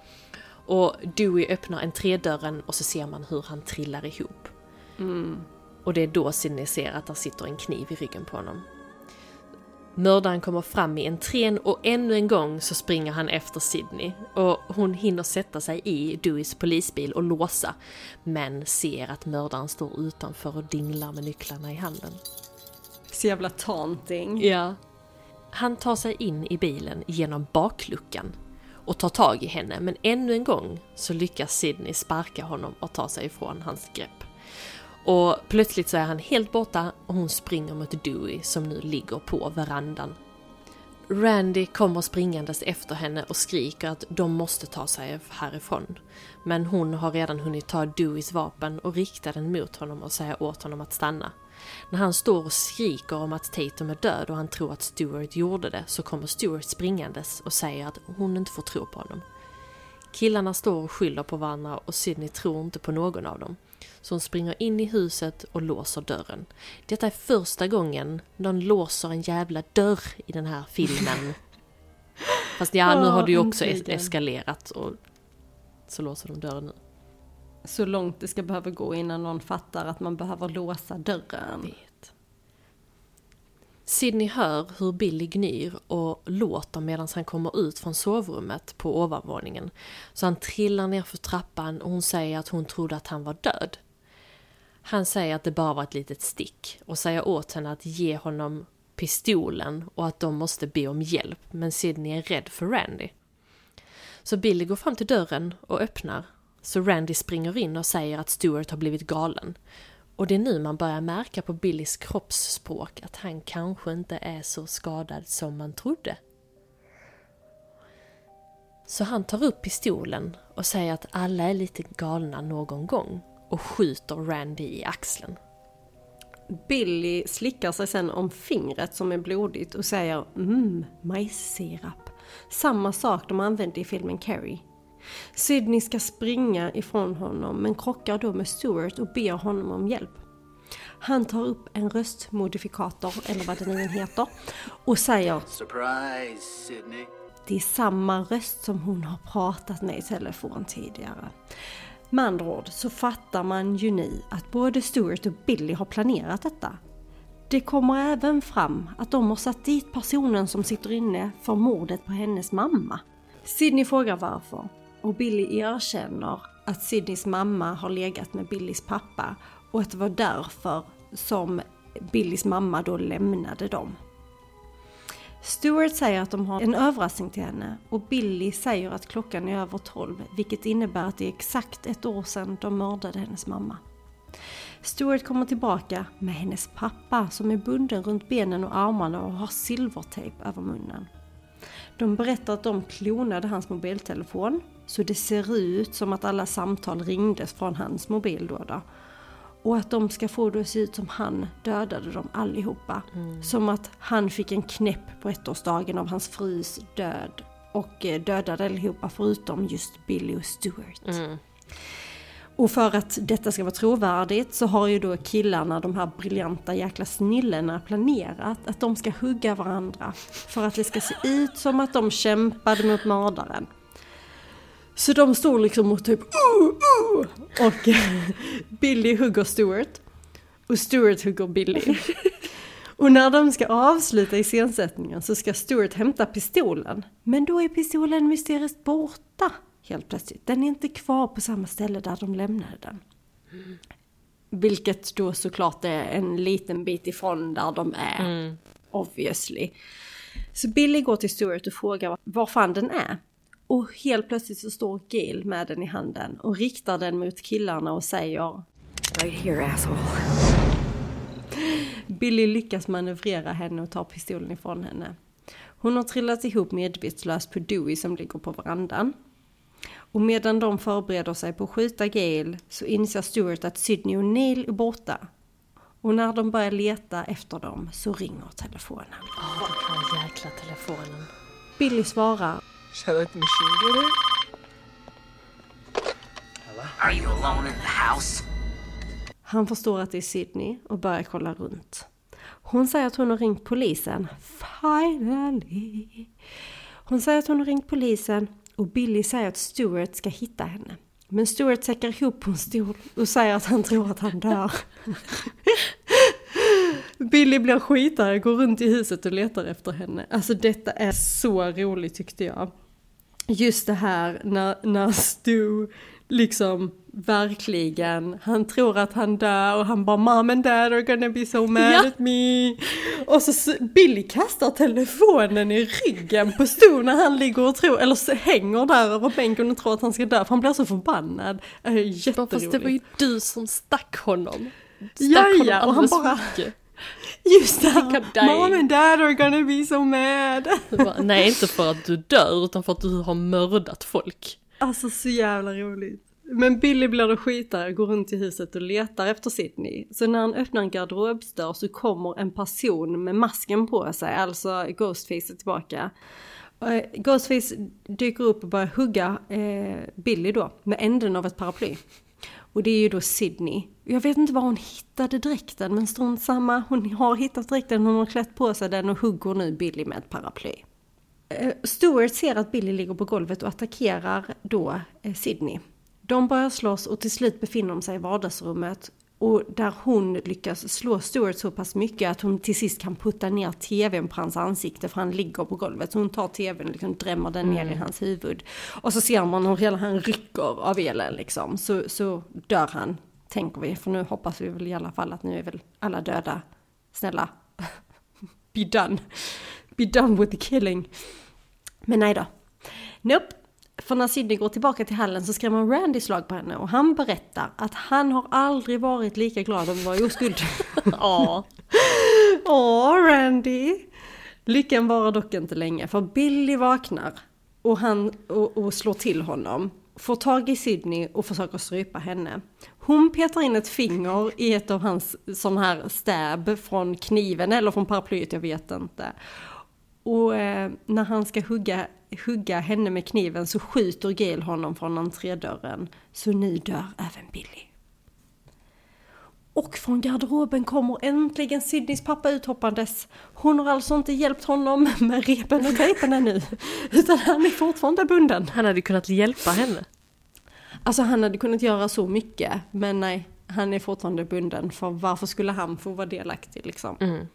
Och Dewey öppnar entrédörren och så ser man hur han trillar ihop. Och det är då Sidney ser att där sitter en kniv i ryggen på honom. Mördaren kommer fram i entrén och ännu en gång så springer han efter Sydney. Och hon hinner sätta sig i Deweys polisbil och låsa. Men ser att mördaren står utanför och dinglar med nycklarna i handen. Så jävla taunting. Ja. Han tar sig in i bilen genom bakluckan och tar tag i henne men ännu en gång så lyckas Sydney sparka honom och ta sig ifrån hans grepp. Och plötsligt så är han helt borta och hon springer mot Dewey som nu ligger på verandan. Randy kommer springandes efter henne och skriker att de måste ta sig härifrån. Men hon har redan hunnit ta Deweys vapen och rikta den mot honom och säga åt honom att stanna. När han står och skriker om att Tatum är död och han tror att Stewart gjorde det så kommer Stewart springandes och säger att hon inte får tro på honom. Killarna står och skyller på varandra och Sydney tror inte på någon av dem. Så hon springer in i huset och låser dörren. Detta är första gången någon låser en jävla dörr i den här filmen. Fast ja, nu har det ju också es- eskalerat och så låser de dörren nu. Så långt det ska behöva gå innan någon fattar att man behöver låsa dörren. vet. Sydney hör hur Billy gnyr och låter medan han kommer ut från sovrummet på ovanvåningen. Så han trillar ner för trappan och hon säger att hon trodde att han var död. Han säger att det bara var ett litet stick och säger åt henne att ge honom pistolen och att de måste be om hjälp men Sydney är rädd för Randy. Så Billy går fram till dörren och öppnar så Randy springer in och säger att Stuart har blivit galen. Och det är nu man börjar märka på Billys kroppsspråk att han kanske inte är så skadad som man trodde. Så han tar upp pistolen och säger att alla är lite galna någon gång och skjuter Randy i axeln. Billy slickar sig sen om fingret som är blodigt och säger mm, majssirap. Samma sak de använde i filmen Carrie. Sydney ska springa ifrån honom men krockar då med Stuart och ber honom om hjälp. Han tar upp en röstmodifikator, eller vad det nu än heter, och säger Surprise, Sydney. det är samma röst som hon har pratat med i telefon tidigare. Med andra ord så fattar man ju nu att både Stuart och Billy har planerat detta. Det kommer även fram att de har satt dit personen som sitter inne för mordet på hennes mamma. Sidney frågar varför och Billy erkänner att Sidneys mamma har legat med Billys pappa och att det var därför som Billys mamma då lämnade dem. Stuart säger att de har en överraskning till henne och Billy säger att klockan är över 12 vilket innebär att det är exakt ett år sedan de mördade hennes mamma. Stuart kommer tillbaka med hennes pappa som är bunden runt benen och armarna och har silvertejp över munnen. De berättar att de klonade hans mobiltelefon så det ser ut som att alla samtal ringdes från hans mobil då. då. Och att de ska få det att se ut som han dödade dem allihopa. Som att han fick en knäpp på ettårsdagen av hans frus död. Och eh, dödade allihopa förutom just Billy och Stuart. Och för att detta ska vara trovärdigt så har ju då killarna, de här briljanta jäkla snillena planerat att de ska hugga varandra. För att det ska se ut som att de kämpade mot mördaren. Så de står liksom och typ uh, uh, och Billy hugger Stuart och Stuart hugger Billy. Och när de ska avsluta iscensättningen så ska Stuart hämta pistolen. Men då är pistolen mysteriskt borta helt plötsligt. Den är inte kvar på samma ställe där de lämnade den. Vilket då såklart är en liten bit ifrån där de är. Obviously. Så Billy går till Stuart och frågar var fan den är. Och helt plötsligt så står Gail med den i handen och riktar den mot killarna och säger Right here, asshole. Billy lyckas manövrera henne och tar pistolen ifrån henne. Hon har trillat ihop medvetslös på Dewey som ligger på verandan. Och medan de förbereder sig på att skjuta Gail så inser Stuart att Sydney och Neil är borta. Och när de börjar leta efter dem så ringer telefonen. Åh, här jäkla telefonen. Billy svarar I let the machine get it? Are you alone in the house? Han förstår att det är Sydney och börjar kolla runt. Hon säger att hon har ringt polisen. Finally! Hon säger att hon har ringt polisen och Billy säger att Stuart ska hitta henne. Men Stuart säckar ihop på en stol och säger att han tror att han dör. Billy blir skitare, går runt i huset och letar efter henne. Alltså detta är så roligt tyckte jag. Just det här när, när Stu liksom verkligen, han tror att han dör och han bara mom and dad are gonna be so mad Ja. at me. Och så Billy kastar telefonen i ryggen på Stu när han ligger och tror, eller så hänger där över bänken och tror att han ska dö för han blir så förbannad. Jätteroligt. Fast det var ju du som stack honom. Stack Ja, honom ja, och han bara- mycket. Just det, mom and dad are gonna be so mad. Bara, Nej, inte för att du dör, utan för att du har mördat folk. Alltså så jävla roligt. Men Billy blir då skitare, går runt i huset och letar efter Sydney. Så när han öppnar en garderobsdörr så kommer en person med masken på sig, alltså Ghostface tillbaka. Eh, Ghostface dyker upp och börjar hugga eh, Billy då med änden av ett paraply. Och det är ju då Sydney. Jag vet inte var hon hittade dräkten men strunt samma. Hon har hittat dräkten, hon har klätt på sig den och hugger nu Billy med ett paraply. Eh, Stuart ser att Billy ligger på golvet och attackerar då eh, Sydney. De börjar slåss och till slut befinner de sig i vardagsrummet och där hon lyckas slå Stuart så pass mycket att hon till sist kan putta ner tvn på hans ansikte för han ligger på golvet. Så hon tar tvn och liksom drämmer den ner i hans huvud. Och så ser man hur hela han rycker av elen liksom. Så, så dör han, tänker vi. För nu hoppas vi väl i alla fall att nu är väl alla döda. Snälla, be done. Be done with the killing. Men nej då. Nope. För när Sydney går tillbaka till hallen så skrämmer Randy slag på henne och han berättar att han har aldrig varit lika glad över att vara oskuld. Ja. Åh, Randy! Lyckan varar dock inte länge för Billy vaknar och, han, och, och slår till honom. Får tag i Sydney och försöker strypa henne. Hon petar in ett finger i ett av hans sån här stab från kniven eller från paraplyet, jag vet inte. Och eh, när han ska hugga, hugga henne med kniven så skjuter Gail honom från entrédörren. Så nu dör även Billy. Och från garderoben kommer äntligen Sydneys pappa uthoppandes. Hon har alltså inte hjälpt honom med repen och tejpen ännu. Utan han är fortfarande bunden. Han hade kunnat hjälpa henne. Alltså han hade kunnat göra så mycket. Men nej, han är fortfarande bunden. För varför skulle han få vara delaktig liksom? Mm.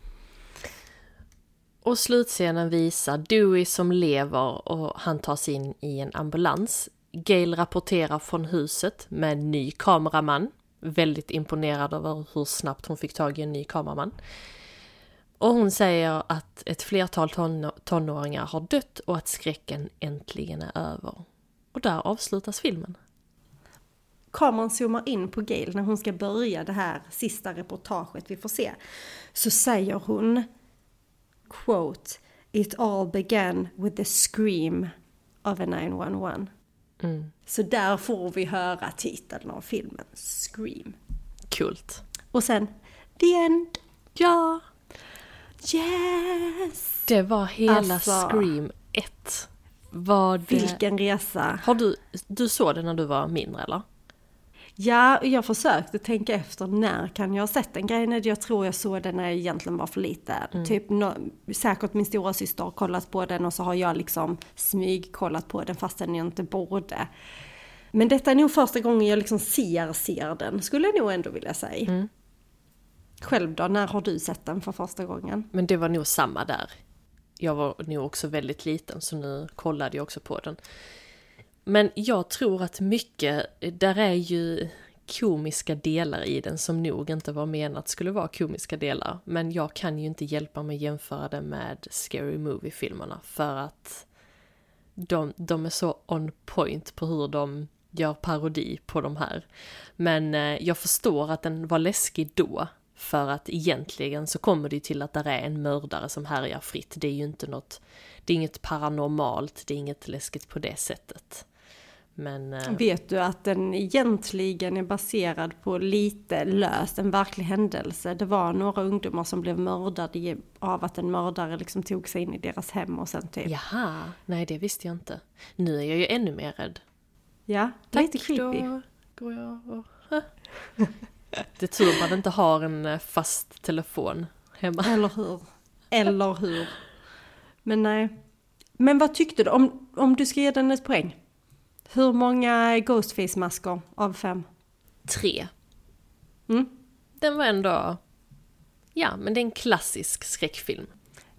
Och slutscenen visar Dewey som lever och han tas in i en ambulans. Gail rapporterar från huset med en ny kameraman. Väldigt imponerad över hur snabbt hon fick tag i en ny kameraman. Och hon säger att ett flertal ton- tonåringar har dött och att skräcken äntligen är över. Och där avslutas filmen kameran zoomar in på Gail när hon ska börja det här sista reportaget vi får se. Så säger hon quote It all began with the scream of a 911. Så där får vi höra titeln av filmen, Scream. Kult. Och sen, the end. Ja, Yes! det var hela Alltså. Scream 1. Var det... Vilken resa! Har du, du såg det när du var mindre eller? Ja, jag försökte tänka efter när kan jag ha sett den grejen. Jag tror jag såg den när jag egentligen var för liten. Typ nå- säkert min stora syster har kollat på den och så har jag liksom smygkollat på den fastän jag inte borde. Men detta är nog första gången jag liksom ser, ser den, skulle jag nog ändå vilja säga. Själv då, när har du sett den för första gången? Men det var nog samma där. Jag var nog också väldigt liten så nu kollade jag också på den. Men jag tror att mycket, där är ju komiska delar i den som nog inte var menat skulle vara komiska delar. Men jag kan ju inte hjälpa mig att jämföra det med Scary Movie-filmerna för att de, de är så on point på hur de gör parodi på de här. Men eh, jag förstår att den var läskig då. För att egentligen så kommer det ju till att där är en mördare som härjar fritt. Det är ju inte något, det är inget paranormalt, det är inget läskigt på det sättet. Men eh, Vet du att den egentligen är baserad på lite löst, en verklig händelse. Det var några ungdomar som blev mördade av att en mördare liksom tog sig in i deras hem och sen typ... jaha, nej det visste jag inte. Nu är jag ju ännu mer rädd. Ja, lite creepy. Då går jag och... Det är tur man inte har en eh, fast telefon hemma. Eller hur? Eller hur? Men nej. Men vad tyckte du? Om, om du ska ge den ett poäng. Hur många Ghostface-masker av fem? Tre. Mm. Den var ändå... Ja, men det är en klassisk skräckfilm.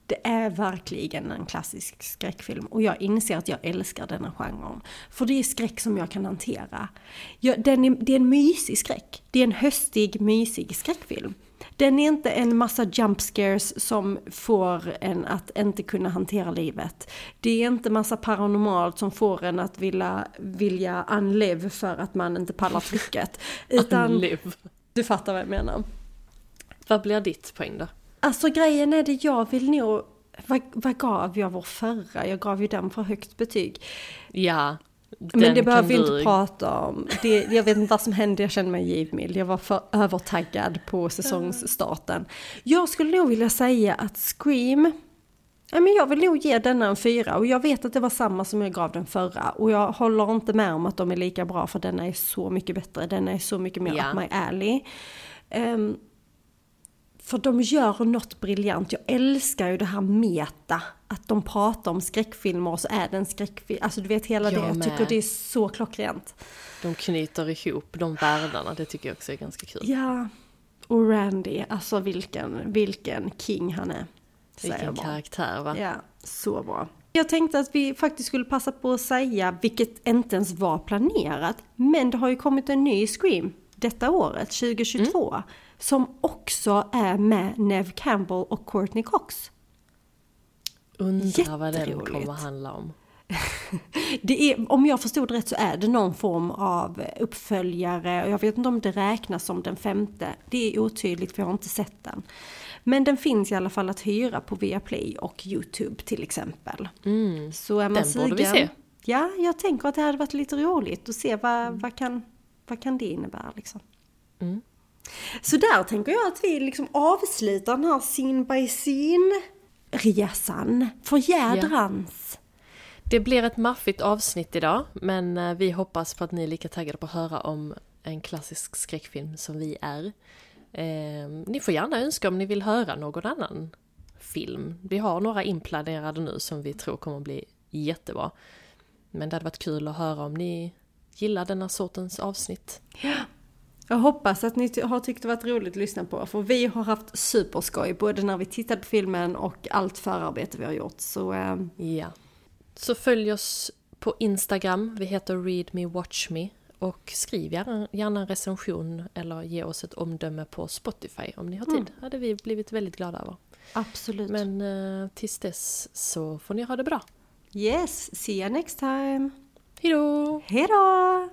Det är verkligen en klassisk skräckfilm och jag inser att jag älskar denna genren. För det är skräck som jag kan hantera. Jag, den är, det är en mysig skräck. Det är en höstig, mysig skräckfilm. Den är inte en massa jump scares som får en att inte kunna hantera livet. Det är inte massa paranormalt som får en att vilja, vilja unlive för att man inte pallar trycket. Utan, du fattar vad jag menar. Vad blir ditt poäng då? Alltså grejen är det, jag vill nog... Vad, vad gav jag vår förra? Jag gav ju den för högt betyg. Ja, Men det behöver vi inte du- prata om. Det, jag vet inte vad som hände, jag kände mig givmild. Jag var för övertaggad på säsongsstarten. Jag skulle nog vilja säga att Scream... Ja, men jag vill nog ge denna en fyra och jag vet att det var samma som jag gav den förra. Och jag håller inte med om att de är lika bra för denna är så mycket bättre. Denna är så mycket mer Ja. up my alley. Ehm, för de gör något briljant. Jag älskar ju det här meta. Att de pratar om skräckfilmer och så är det en skräckfilm. Alltså du vet hela Jag det. Jag med. tycker det är så klockrent. De knyter ihop de världarna, det tycker jag också är ganska kul. Ja. Och Randy, alltså vilken, vilken king han är. Vilken karaktär va? Ja, så bra. Jag tänkte att vi faktiskt skulle passa på att säga, vilket inte ens var planerat, men det har ju kommit en ny Scream detta året, 2022, som också är med Nev Campbell och Courtney Cox. Undrar vad den kommer handla om. Är, om jag förstod rätt så är det någon form av uppföljare jag vet inte om det räknas som den femte. Det är otydligt för jag har inte sett den. Men den finns i alla fall att hyra på Viaplay och Youtube till exempel. Så är man Den borde vi se. Ja, jag tänker att det hade varit lite roligt att se vad, vad, kan, vad kan det innebära liksom. Så där tänker jag att vi liksom avslutar den här scene by scene resan. För jädrans. Det blir ett maffigt avsnitt idag, men eh, vi hoppas på att ni är lika taggade på att höra om en klassisk skräckfilm som vi är. Eh, ni får gärna önska om ni vill höra någon annan film. Vi har några inplanerade nu som vi tror kommer att bli jättebra. Men det hade varit kul att höra om ni gillar denna sortens avsnitt. Jag hoppas att ni har tyckt det varit roligt att lyssna på, för vi har haft superskoj, både när vi tittade på filmen och allt förarbete vi har gjort. Så eh, Ja. Så följ oss på Instagram, vi heter Read Me Watch Me. Och skriv gärna, gärna en recension eller ge oss ett omdöme på Spotify om ni har tid. hade vi blivit väldigt glada över. absolut. Men eh, tills dess så får ni ha det bra. Yes, see you next time. Hejdå! Hejdå!